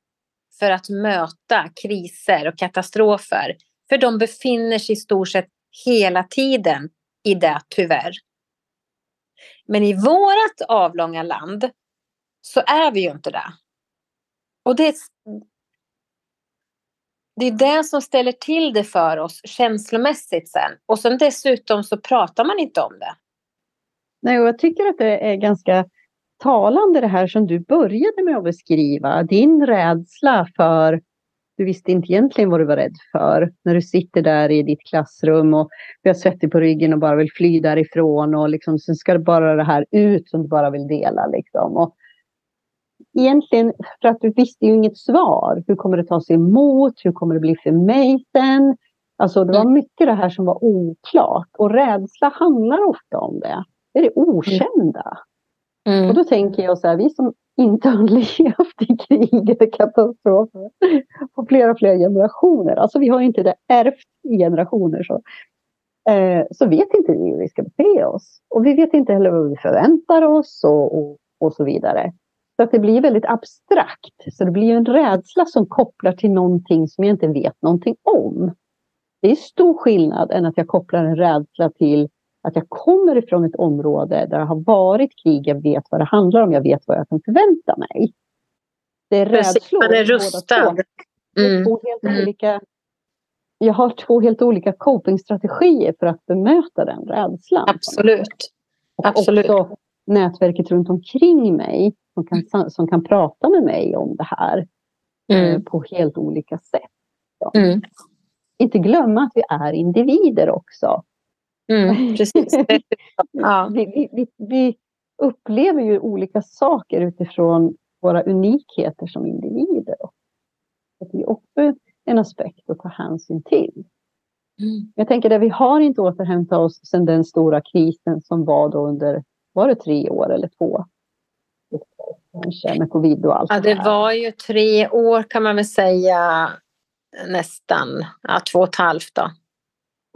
för att möta kriser och katastrofer. För de befinner sig i stort sett hela tiden i det, tyvärr. Men i vårt avlånga land så är vi ju inte det. Och det, det är det som ställer till det för oss känslomässigt sen. Och sen dessutom så pratar man inte om det. Nej, och jag tycker att det är ganska talande det här som du började med att beskriva. Din rädsla för, du visste inte egentligen vad du var rädd för. När du sitter där i ditt klassrum och vi har svettig på ryggen och bara vill fly därifrån och liksom, sen ska det bara det här ut som du bara vill dela. Liksom. Och egentligen för att du visste ju inget svar. Hur kommer det tas emot? Hur kommer det bli för mig sen? Alltså det var mm. mycket det här som var oklart och rädsla handlar ofta om det. Är det okända. Mm. Och då tänker jag så här, vi som inte har levt i krig eller katastrofer på flera, flera generationer. Alltså vi har inte det ärvt i generationer. Så, eh, så vet inte vi hur vi ska bete oss. Och vi vet inte heller vad vi förväntar oss och, och, och så vidare. Så att det blir väldigt abstrakt. Så det blir en rädsla som kopplar till någonting som jag inte vet någonting om. Det är stor skillnad än att jag kopplar en rädsla till att jag kommer ifrån ett område där det har varit krig, jag vet vad det handlar om, jag vet vad jag kan förvänta mig. Det är rädslor. Man är rustad. Mm. Två helt mm. olika, jag har två helt olika copingstrategier för att bemöta den rädslan. Absolut. Och Absolut. också nätverket runt omkring mig som kan, som kan prata med mig om det här mm. eh, på helt olika sätt. Mm. Inte glömma att vi är individer också. Mm, precis. ja. vi, vi, vi, upplever ju olika saker utifrån våra unikheter som individer. Det är också en aspekt att ta hänsyn till. Mm. Jag tänker att vi har inte återhämtat oss sedan den stora krisen som var då under, var det tre år eller två? Kanske med covid och allt Ja, det var ju tre år kan man väl säga nästan, ja, två och ett halvt då.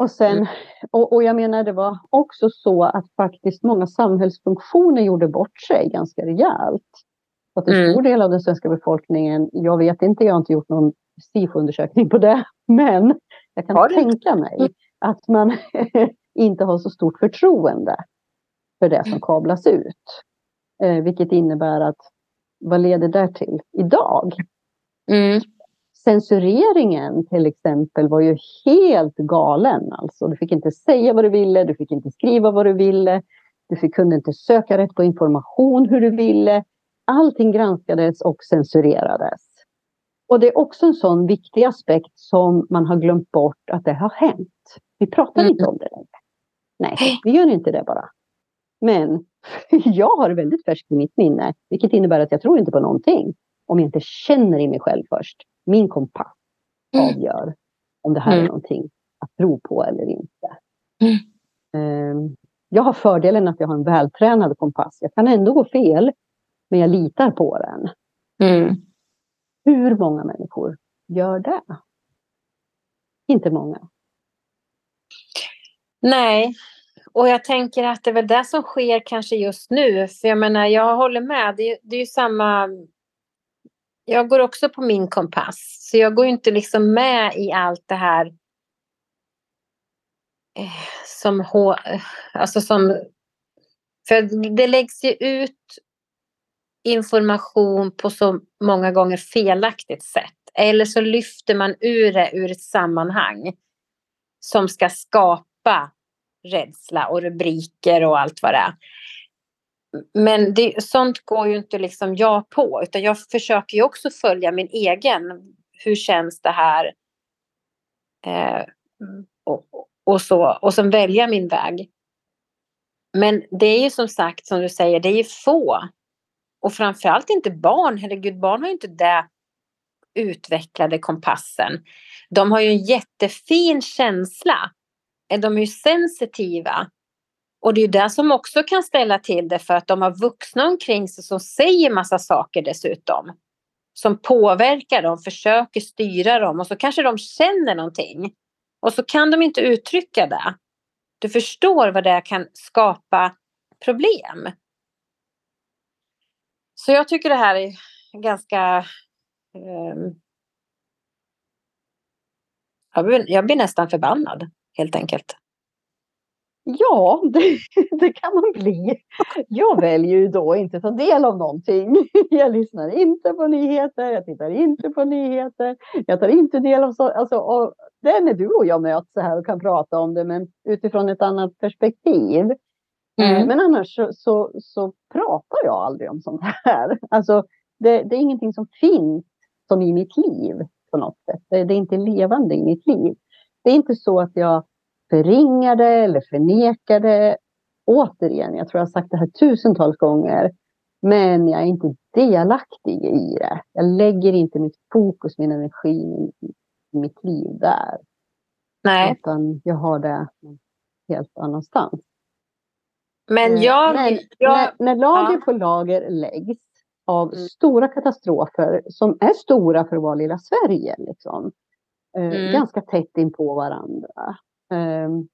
Och, sen, mm. och, och, jag menar det var också så att faktiskt många samhällsfunktioner gjorde bort sig ganska rejält. Att en mm. stor del av den svenska befolkningen, jag vet inte, jag har inte gjort någon SIFO-undersökning på det, men jag kan tänka mig mm. att man inte har så stort förtroende för det som kablas ut. Eh, vilket innebär att vad leder det till idag? Mm censureringen till exempel var ju helt galen. Alltså, du fick inte säga vad du ville, du fick inte skriva vad du ville, du fick, kunde inte söka rätt på information hur du ville. Allting granskades och censurerades. Och det är också en sån viktig aspekt som man har glömt bort att det har hänt. Vi pratar mm. inte om det längre. Nej, vi gör inte det bara. Men jag har det väldigt färskt i mitt minne, vilket innebär att jag tror inte på någonting om jag inte känner i mig själv först min kompass mm. avgör om det här mm. är någonting att tro på eller inte. Mm. Ehm, jag har fördelen att jag har en vältränad kompass. Jag kan ändå gå fel, men jag litar på den. Mm. Hur många människor gör det? Inte många. Nej, och jag tänker att det är väl det som sker kanske just nu. För jag menar, jag håller med. Det är, det är ju samma jag går också på min kompass. Så jag går inte liksom med i allt det här eh, som, alltså som... För det läggs ju ut information på så många gånger felaktigt sätt. Eller så lyfter man ur det ur ett sammanhang som ska skapa rädsla och rubriker och allt vad det är. Men det, sånt går ju inte liksom jag på, utan jag försöker ju också följa min egen. hur känns det här? Eh, och, och så, och sen välja min väg. Men det är ju som sagt, som du säger, det är ju få. Och framförallt inte barn. Herregud, barn har ju inte det utvecklade kompassen. De har ju en jättefin känsla. De är ju sensitiva. Och det är ju det som också kan ställa till det för att de har vuxna omkring sig som säger massa saker dessutom. Som påverkar dem, försöker styra dem och så kanske de känner någonting. Och så kan de inte uttrycka det. Du förstår vad det kan skapa problem. Så jag tycker det här är ganska... Um, jag, blir, jag blir nästan förbannad, helt enkelt. Ja, det, det, kan man bli. Jag väljer ju då inte ta del av någonting. Jag lyssnar inte på nyheter, jag tittar inte på nyheter, jag tar inte del av så, alltså, och det är när du och jag möts så här och kan prata om det, men utifrån ett annat perspektiv. Eh, mm. Men annars så, så, så, pratar jag aldrig om sånt här. Alltså, det, det, är ingenting som finns som i mitt liv på något sätt. Det, det är inte levande i mitt liv. Det är inte så att jag förringar det eller förnekar det. Återigen, jag tror jag har sagt det här tusentals gånger. Men jag är inte delaktig i det. Jag lägger inte mitt fokus, min energi, mitt liv där. Nej. Utan jag har det helt annanstans. Men eh, jag... Men, jag när, när lager ja. på lager läggs av mm. stora katastrofer som är stora för att vara lilla Sverige. Liksom, eh, mm. Ganska tätt in på varandra. Um,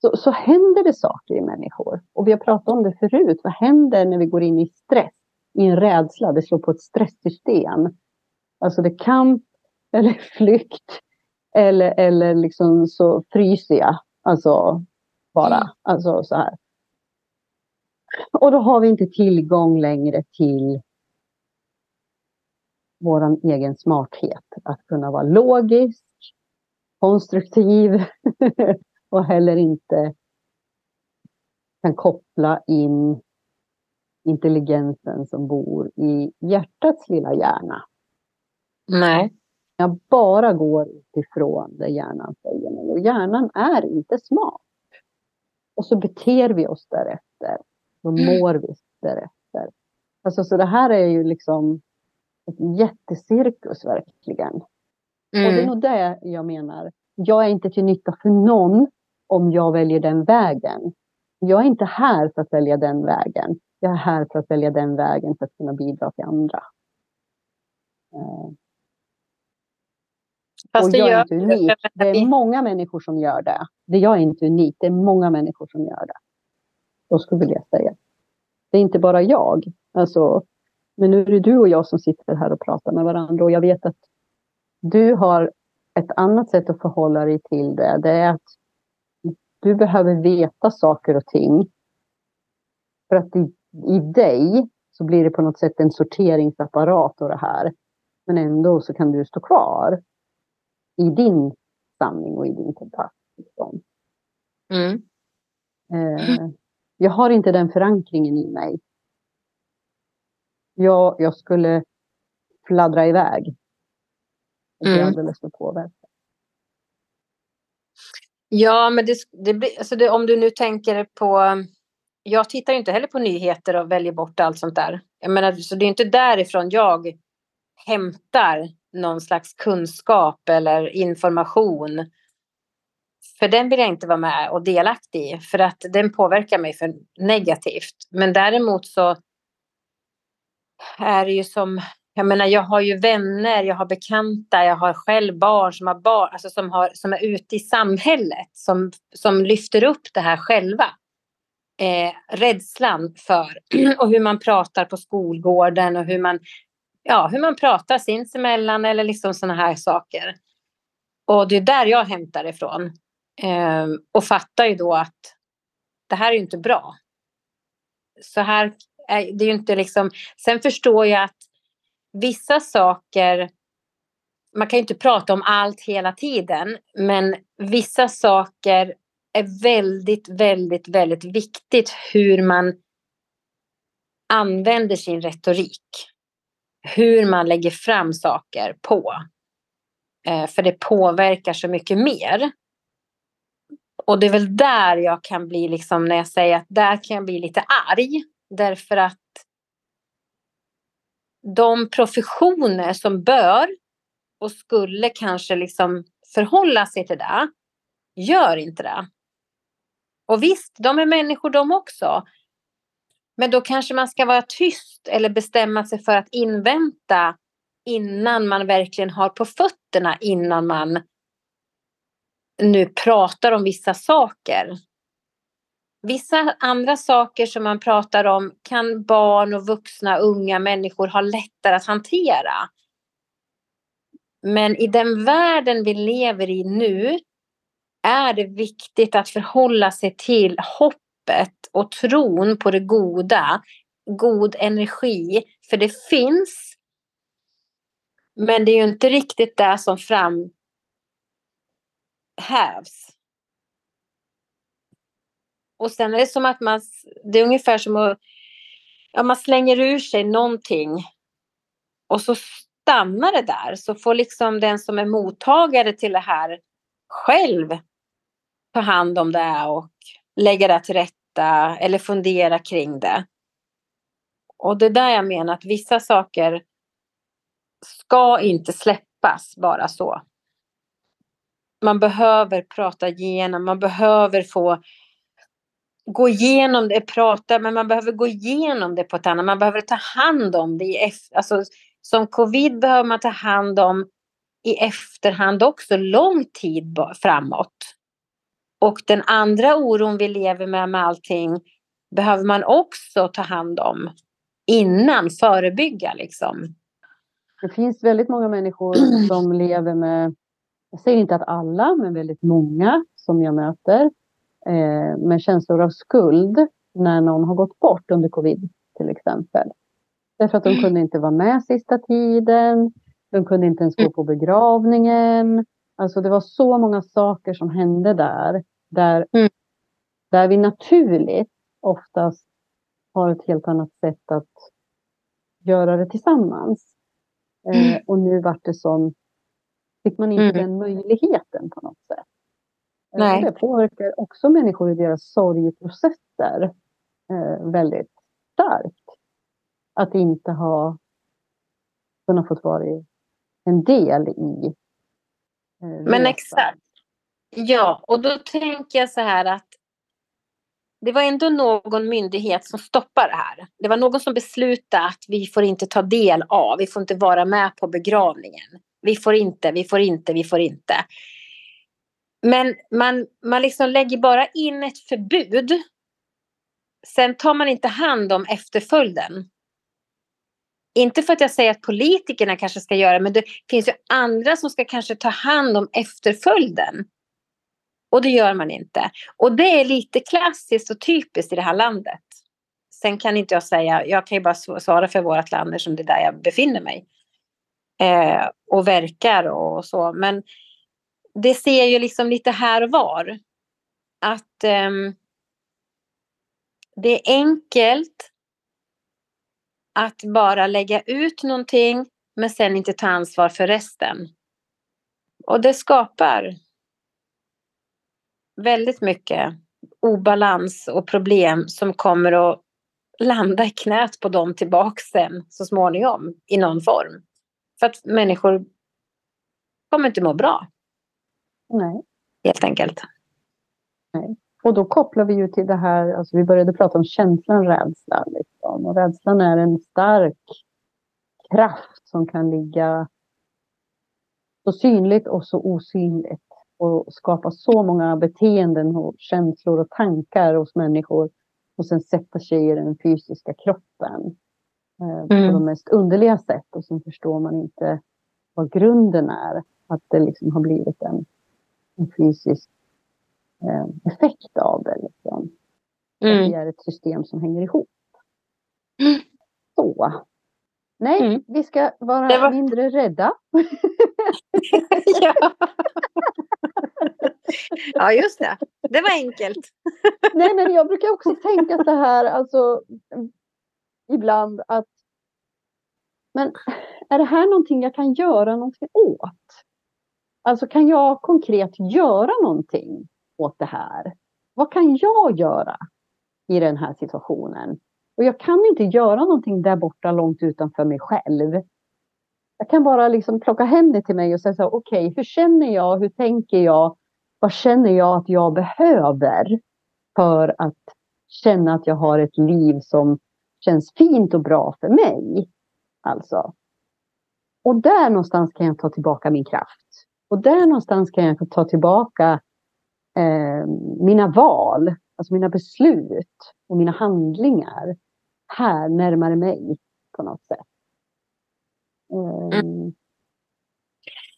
så, så händer det saker i människor. Och vi har pratat om det förut. Vad händer när vi går in i stress? I en rädsla. Det slår på ett stresssystem. Alltså det är kamp eller flykt. Eller, eller liksom så fryser jag. Alltså bara. Mm. Alltså så här. Och då har vi inte tillgång längre till vår egen smarthet. Att kunna vara logisk, konstruktiv och heller inte kan koppla in intelligensen som bor i hjärtats lilla hjärna. Nej. Jag bara går utifrån det hjärnan säger mig. Och hjärnan är inte smart. Och så beter vi oss därefter. Då mm. mår vi därefter. Alltså, så det här är ju liksom ett jättecirkus verkligen. Mm. Och det är mm. nog det jag menar. Jag är inte till nytta för någon om jag väljer den vägen. Jag är inte här för att välja den vägen. Jag är här för att välja den vägen för att kunna bidra till andra. Eh. Fast och jag är inte unik. Det är många människor som gör det. det. Jag är inte unik. Det är många människor som gör det. Så skulle jag säga. Det är inte bara jag. Alltså, men nu är det du och jag som sitter här och pratar med varandra och jag vet att du har ett annat sätt att förhålla dig till det. Det är att du behöver veta saker och ting. För att i, i dig så blir det på något sätt en sorteringsapparat och det här. Men ändå så kan du stå kvar i din sanning och i din kontakt. Liksom. Mm. Eh, jag har inte den förankringen i mig. Jag, jag skulle fladdra iväg. Och mm. alldeles för påverkad. Ja, men det, det blir, alltså det, om du nu tänker på... Jag tittar ju inte heller på nyheter och väljer bort allt sånt där. Jag menar, så det är inte därifrån jag hämtar någon slags kunskap eller information. För den vill jag inte vara med och delaktig i, för att den påverkar mig för negativt. Men däremot så är det ju som jag menar, jag har ju vänner, jag har bekanta, jag har själv barn som har barn, alltså som, har, som är ute i samhället, som, som lyfter upp det här själva. Eh, rädslan för och hur man pratar på skolgården och hur man, ja, hur man pratar sinsemellan eller liksom sådana här saker. Och det är där jag hämtar ifrån. Eh, och fattar ju då att det här är ju inte bra. Så här är det är ju inte liksom. Sen förstår jag att vissa saker, man kan ju inte prata om allt hela tiden, men vissa saker är väldigt, väldigt, väldigt viktigt hur man använder sin retorik. Hur man lägger fram saker på. Eh, för det påverkar så mycket mer. Och det är väl där jag kan bli, liksom, när jag säger att där kan jag bli lite arg. Därför att de professioner som bör och skulle kanske liksom förhålla sig till det, gör inte det. Och visst, de är människor de också. Men då kanske man ska vara tyst eller bestämma sig för att invänta innan man verkligen har på fötterna innan man nu pratar om vissa saker. Vissa andra saker som man pratar om kan barn och vuxna, unga människor ha lättare att hantera. Men i den världen vi lever i nu är det viktigt att förhålla sig till hoppet och tron på det goda, god energi, för det finns. Men det är ju inte riktigt det som framhävs. Och sen är det som att man, det är ungefär som att ja, man slänger ur sig någonting och så stannar det där. Så får liksom den som är mottagare till det här själv ta hand om det och lägga det till rätta eller fundera kring det. Och det är där jag menar att vissa saker ska inte släppas bara så. Man behöver prata igenom, man behöver få gå igenom det, prata, men man behöver gå igenom det på ett annat, man behöver ta hand om det. I, alltså, som covid behöver man ta hand om i efterhand också, lång tid framåt. Och den andra oron vi lever med med allting behöver man också ta hand om innan, förebygga liksom. Det finns väldigt många människor som lever med, jag säger inte att alla, men väldigt många som jag möter, eh, med känslor av skuld när någon har gått bort under covid till exempel. Därför att de kunde inte vara med sista tiden, de kunde inte ens gå på begravningen. Alltså det var så många saker som hände där där, mm. där vi naturligt oftast har ett helt annat sätt att göra det tillsammans. Eh, mm. Eh, och nu vart det som, fick man inte mm. den möjligheten på något sätt. Eh, Nej. Det påverkar också människor i deras sorgeprocesser eh, väldigt starkt. Att inte ha kunnat fått vara en del i eh, Men exakt. Ja, och då tänker jag så här att det var ändå någon myndighet som stoppade det här. Det var någon som beslutade att vi får inte ta del av, vi får inte vara med på begravningen. Vi får inte, vi får inte, vi får inte. Men man, man liksom lägger bara in ett förbud. Sen tar man inte hand om efterföljden. Inte för att jag säger att politikerna kanske ska göra det, men det finns ju andra som ska kanske ta hand om efterföljden. Och det gör man inte. Och det är lite klassiskt och typiskt i det här landet. Sen kan inte jag säga, jag kan ju bara svara för vårt land eftersom det är där jag befinner mig. Eh, och verkar och så. Men det ser ju liksom lite här och var. Att um, det är enkelt att bara lägga ut någonting men sen inte ta ansvar för resten. Och det skapar väldigt mycket obalans och problem som kommer att landa i knät på dem tillbaks sen så småningom i någon form. För att människor kommer inte må bra. Nej. Helt enkelt. Nej. Och då kopplar vi ju till det här, alltså vi började prata om känslan rädsla. Liksom. Och rädslan är en stark kraft som kan ligga så synligt och så osynligt och skapa så många beteenden och känslor och tankar hos människor och sen sätta sig i den fysiska kroppen eh, på mm. de mest underliga sätt och sen förstår man inte vad grunden är. Att det liksom har blivit en, en fysisk eh, effekt av det. Liksom. Mm. Det är ett system som hänger ihop. Mm. Så. Nej, mm. vi ska vara var... mindre rädda. ja. ja, just det. Det var enkelt. Nej, men jag brukar också tänka så här, alltså ibland att men är det här någonting jag kan göra någonting åt? Alltså kan jag konkret göra någonting åt det här? Vad kan jag göra i den här situationen? Och jag kan inte göra någonting där borta långt utanför mig själv. Jag kan bara liksom plocka hem det till mig och säga så okej, okay, hur känner jag, hur tänker jag, vad känner jag att jag behöver för att känna att jag har ett liv som känns fint och bra för mig. Alltså. Och där någonstans kan jag ta tillbaka min kraft. Och där någonstans kan jag ta tillbaka eh, mina val, alltså mina beslut och mina handlingar här närmare mig på något sätt. Um,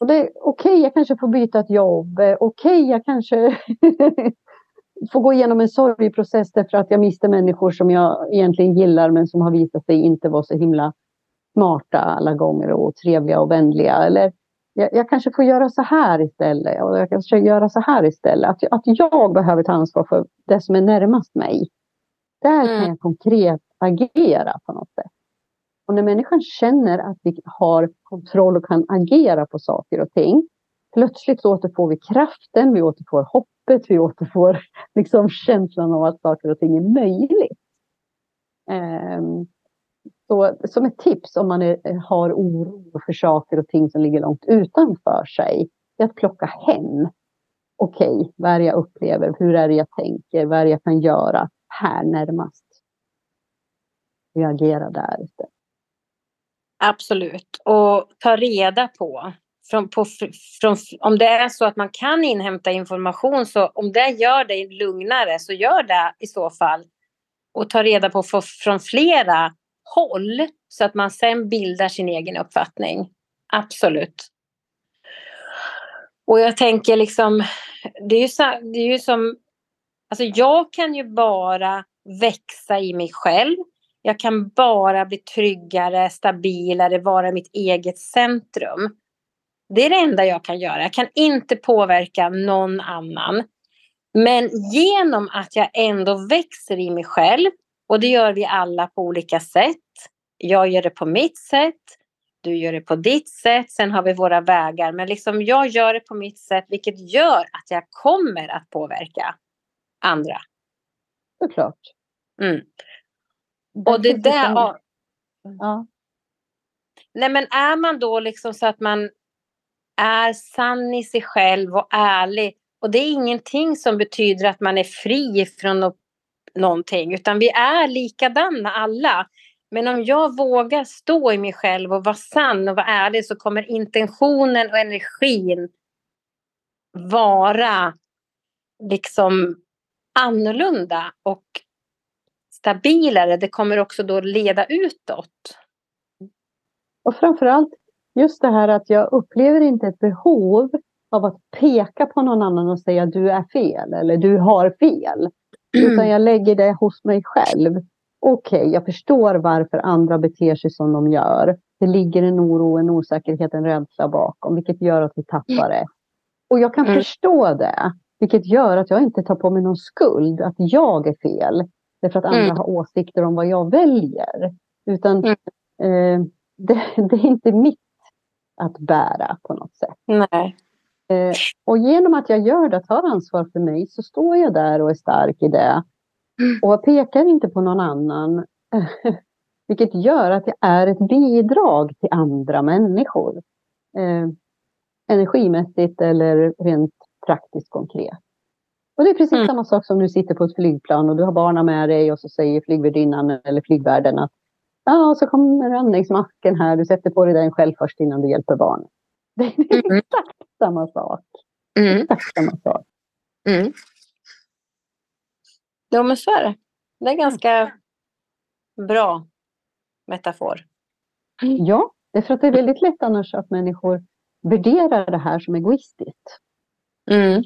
och det Okej, okay, jag kanske får byta ett jobb. Okej, okay, jag kanske får gå igenom en sorgprocess därför att jag miste människor som jag egentligen gillar men som har visat sig inte vara så himla smarta alla gånger och trevliga och vänliga. Eller jag, jag kanske får göra så här istället och jag kanske göra så här istället. Att, att jag behöver ta ansvar för det som är närmast mig. Där mm. kan jag konkret agera på något sätt. Och när människan känner att vi har kontroll och kan agera på saker och ting. Plötsligt återfår vi kraften, vi återfår hoppet, vi återfår liksom känslan av att saker och ting är möjligt. Um, så, som ett tips om man är, har oro för saker och ting som ligger långt utanför sig, är att plocka hem. Okej, okay, vad är det jag upplever? Hur är det jag tänker? Vad är det jag kan göra här närmast? Reagera där. Absolut, och ta reda på, från, på från, om det är så att man kan inhämta information, så om det gör dig lugnare, så gör det i så fall. Och ta reda på från flera håll så att man sen bildar sin egen uppfattning. Absolut. Och jag tänker liksom, det är ju, så, det är ju som, alltså jag kan ju bara växa i mig själv. Jag kan bara bli tryggare, stabilare, vara mitt eget centrum. Det är det enda jag kan göra. Jag kan inte påverka någon annan. Men genom att jag ändå växer i mig själv och det gör vi alla på olika sätt. Jag gör det på mitt sätt. Du gör det på ditt sätt. Sen har vi våra vägar. Men liksom jag gör det på mitt sätt, vilket gör att jag kommer att påverka andra. Såklart. Mm. Och det där... Ja. ja. Nej, men är man då liksom så att man är sann i sig själv och ärlig. Och det är ingenting som betyder att man är fri från något någonting, utan vi är likadana alla. Men om jag vågar stå i mig själv och vara sann och vara ärlig så kommer intentionen och energin vara liksom annorlunda och stabilare. Det kommer också då leda utåt. Och framförallt just det här att jag upplever inte ett behov av att peka på någon annan och säga du är fel eller du har fel. Utan jag lägger det hos mig själv. Okej, okay, jag förstår varför andra beter sig som de gör. Det ligger en oro, en osäkerhet, en rädsla bakom, vilket gör att vi tappar det. Och jag kan mm. förstå det, vilket gör att jag inte tar på mig någon skuld, att jag är fel. Därför att andra mm. har åsikter om vad jag väljer. Utan mm. eh, det, det, är inte mitt att bära på något sätt. Nej. Eh, och genom att jag gör det, tar ansvar för mig, så står jag där och är stark i det. Mm. Och pekar inte på någon annan. Vilket gör att jag är ett bidrag till andra människor. Eh, energimässigt eller rent praktiskt konkret. Och det är precis mm. samma sak som du sitter på ett flygplan och du har barnen med dig och så säger flygvärdinnan eller flygvärden att ja, så kommer andningsmasken här, du sätter på dig den själv först innan du hjälper barnet. Det är mm. exakt samma sak. Mm. Exakt samma sak. Mm. Jo, men så är det. Det är ganska bra metafor. Ja, det är för att det är väldigt lätt annars att människor värderar det här som egoistiskt. Mm.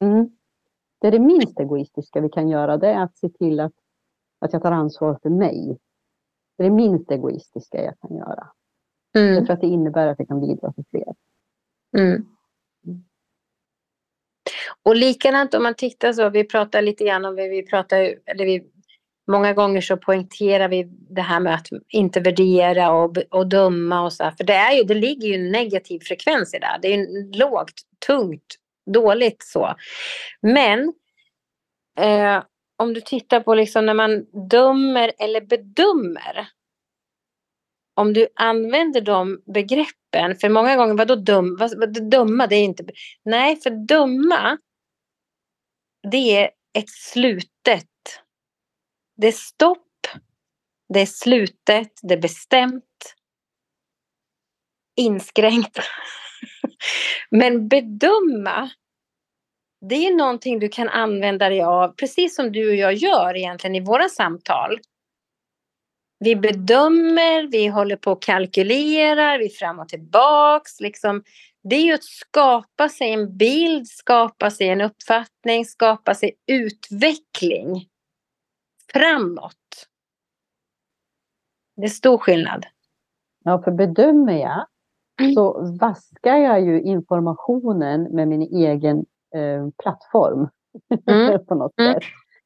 Mm. Det är det minst egoistiska vi kan göra, det är att se till att, att jag tar ansvar för mig. Det är det minst egoistiska jag kan göra. Mm. För att det innebär att jag kan bidra till fler. Mm. Och likadant om man tittar så, vi pratar lite grann om, vi pratar, eller vi Många gånger så poängterar vi det här med att inte värdera och, och döma och så här. För det, är ju, det ligger ju en negativ frekvens i det. Det är lågt, tungt, dåligt så. Men eh, om du tittar på liksom när man dömer eller bedömer. Om du använder de begreppen, för många gånger, vadå dum, vad, vad, dumma, det är inte... Nej, för dumma. det är ett slutet det är stopp, det är slutet, det är bestämt, inskränkt. Men bedöma, det är någonting du kan använda dig av, precis som du och jag gör egentligen i våra samtal. Vi bedömer, vi håller på och kalkylerar, vi fram och tillbaks. Liksom. Det är ju att skapa sig en bild, skapa sig en uppfattning, skapa sig utveckling framåt. Det är stor skillnad. Ja, för bedömer jag mm. så vaskar jag ju informationen med min egen eh, plattform. Mm. på något mm. sätt.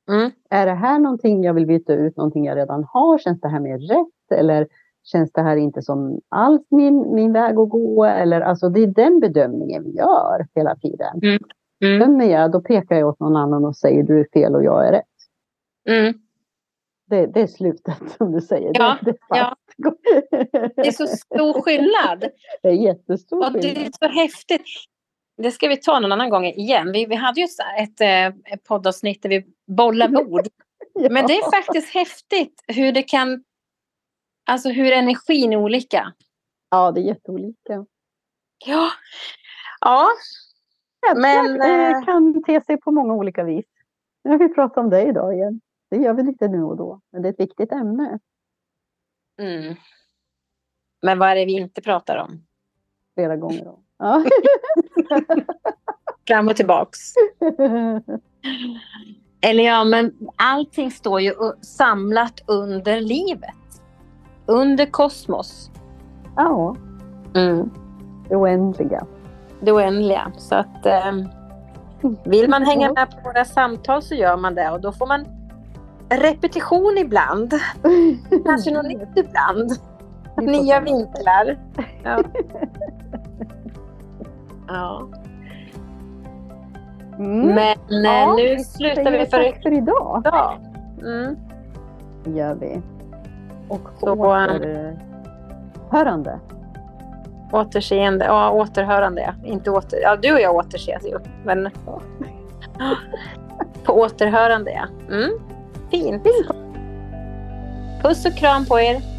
Mm. Är det här någonting jag vill byta ut, någonting jag redan har? Känns det här mer rätt? Eller känns det här inte som alls min, min väg att gå? Eller, alltså, det är den bedömningen vi gör hela tiden. Mm. Mm. Bedömer jag, då pekar jag åt någon annan och säger du är fel och jag är rätt. Mm det, det är slutet som du säger. Ja, det, det, är ja. det är så stor skillnad. Det är jättestor och skillnad. Det är så häftigt. Det ska vi ta någon annan gång igen. Vi, vi hade ju ett, ett, ett poddavsnitt där vi bollar ord. ja. Men det är faktiskt häftigt hur det kan... Alltså hur energin är olika. Ja, det är jätteolika. Ja. Ja. Men... Det eh, kan te sig på många olika vis. Nu har vi pratat om det idag igen. Det gör vi lite nu och då, men det är ett viktigt ämne. Mm. Men vad är det vi inte pratar om? Flera gånger om. Ja. Fram och tillbaks. Eller ja, men allting står ju samlat under livet. Under kosmos. Ja. Mm. Det oändliga. Det oändliga. Så att eh, vill man hänga med på våra samtal så gör man det och då får man repetition ibland. Kanske något nytt ibland. Nya vinklar. Ja. ja. Mm. Men eh, ja, nu slutar vi för, tack för idag. Ja. Mm. Gör vi. Och Så, återhörande. Återseende, ja återhörande ja. Inte åter, ja du och jag återses ju. Men på återhörande ja. Mm. Fint. Puss och kram på er.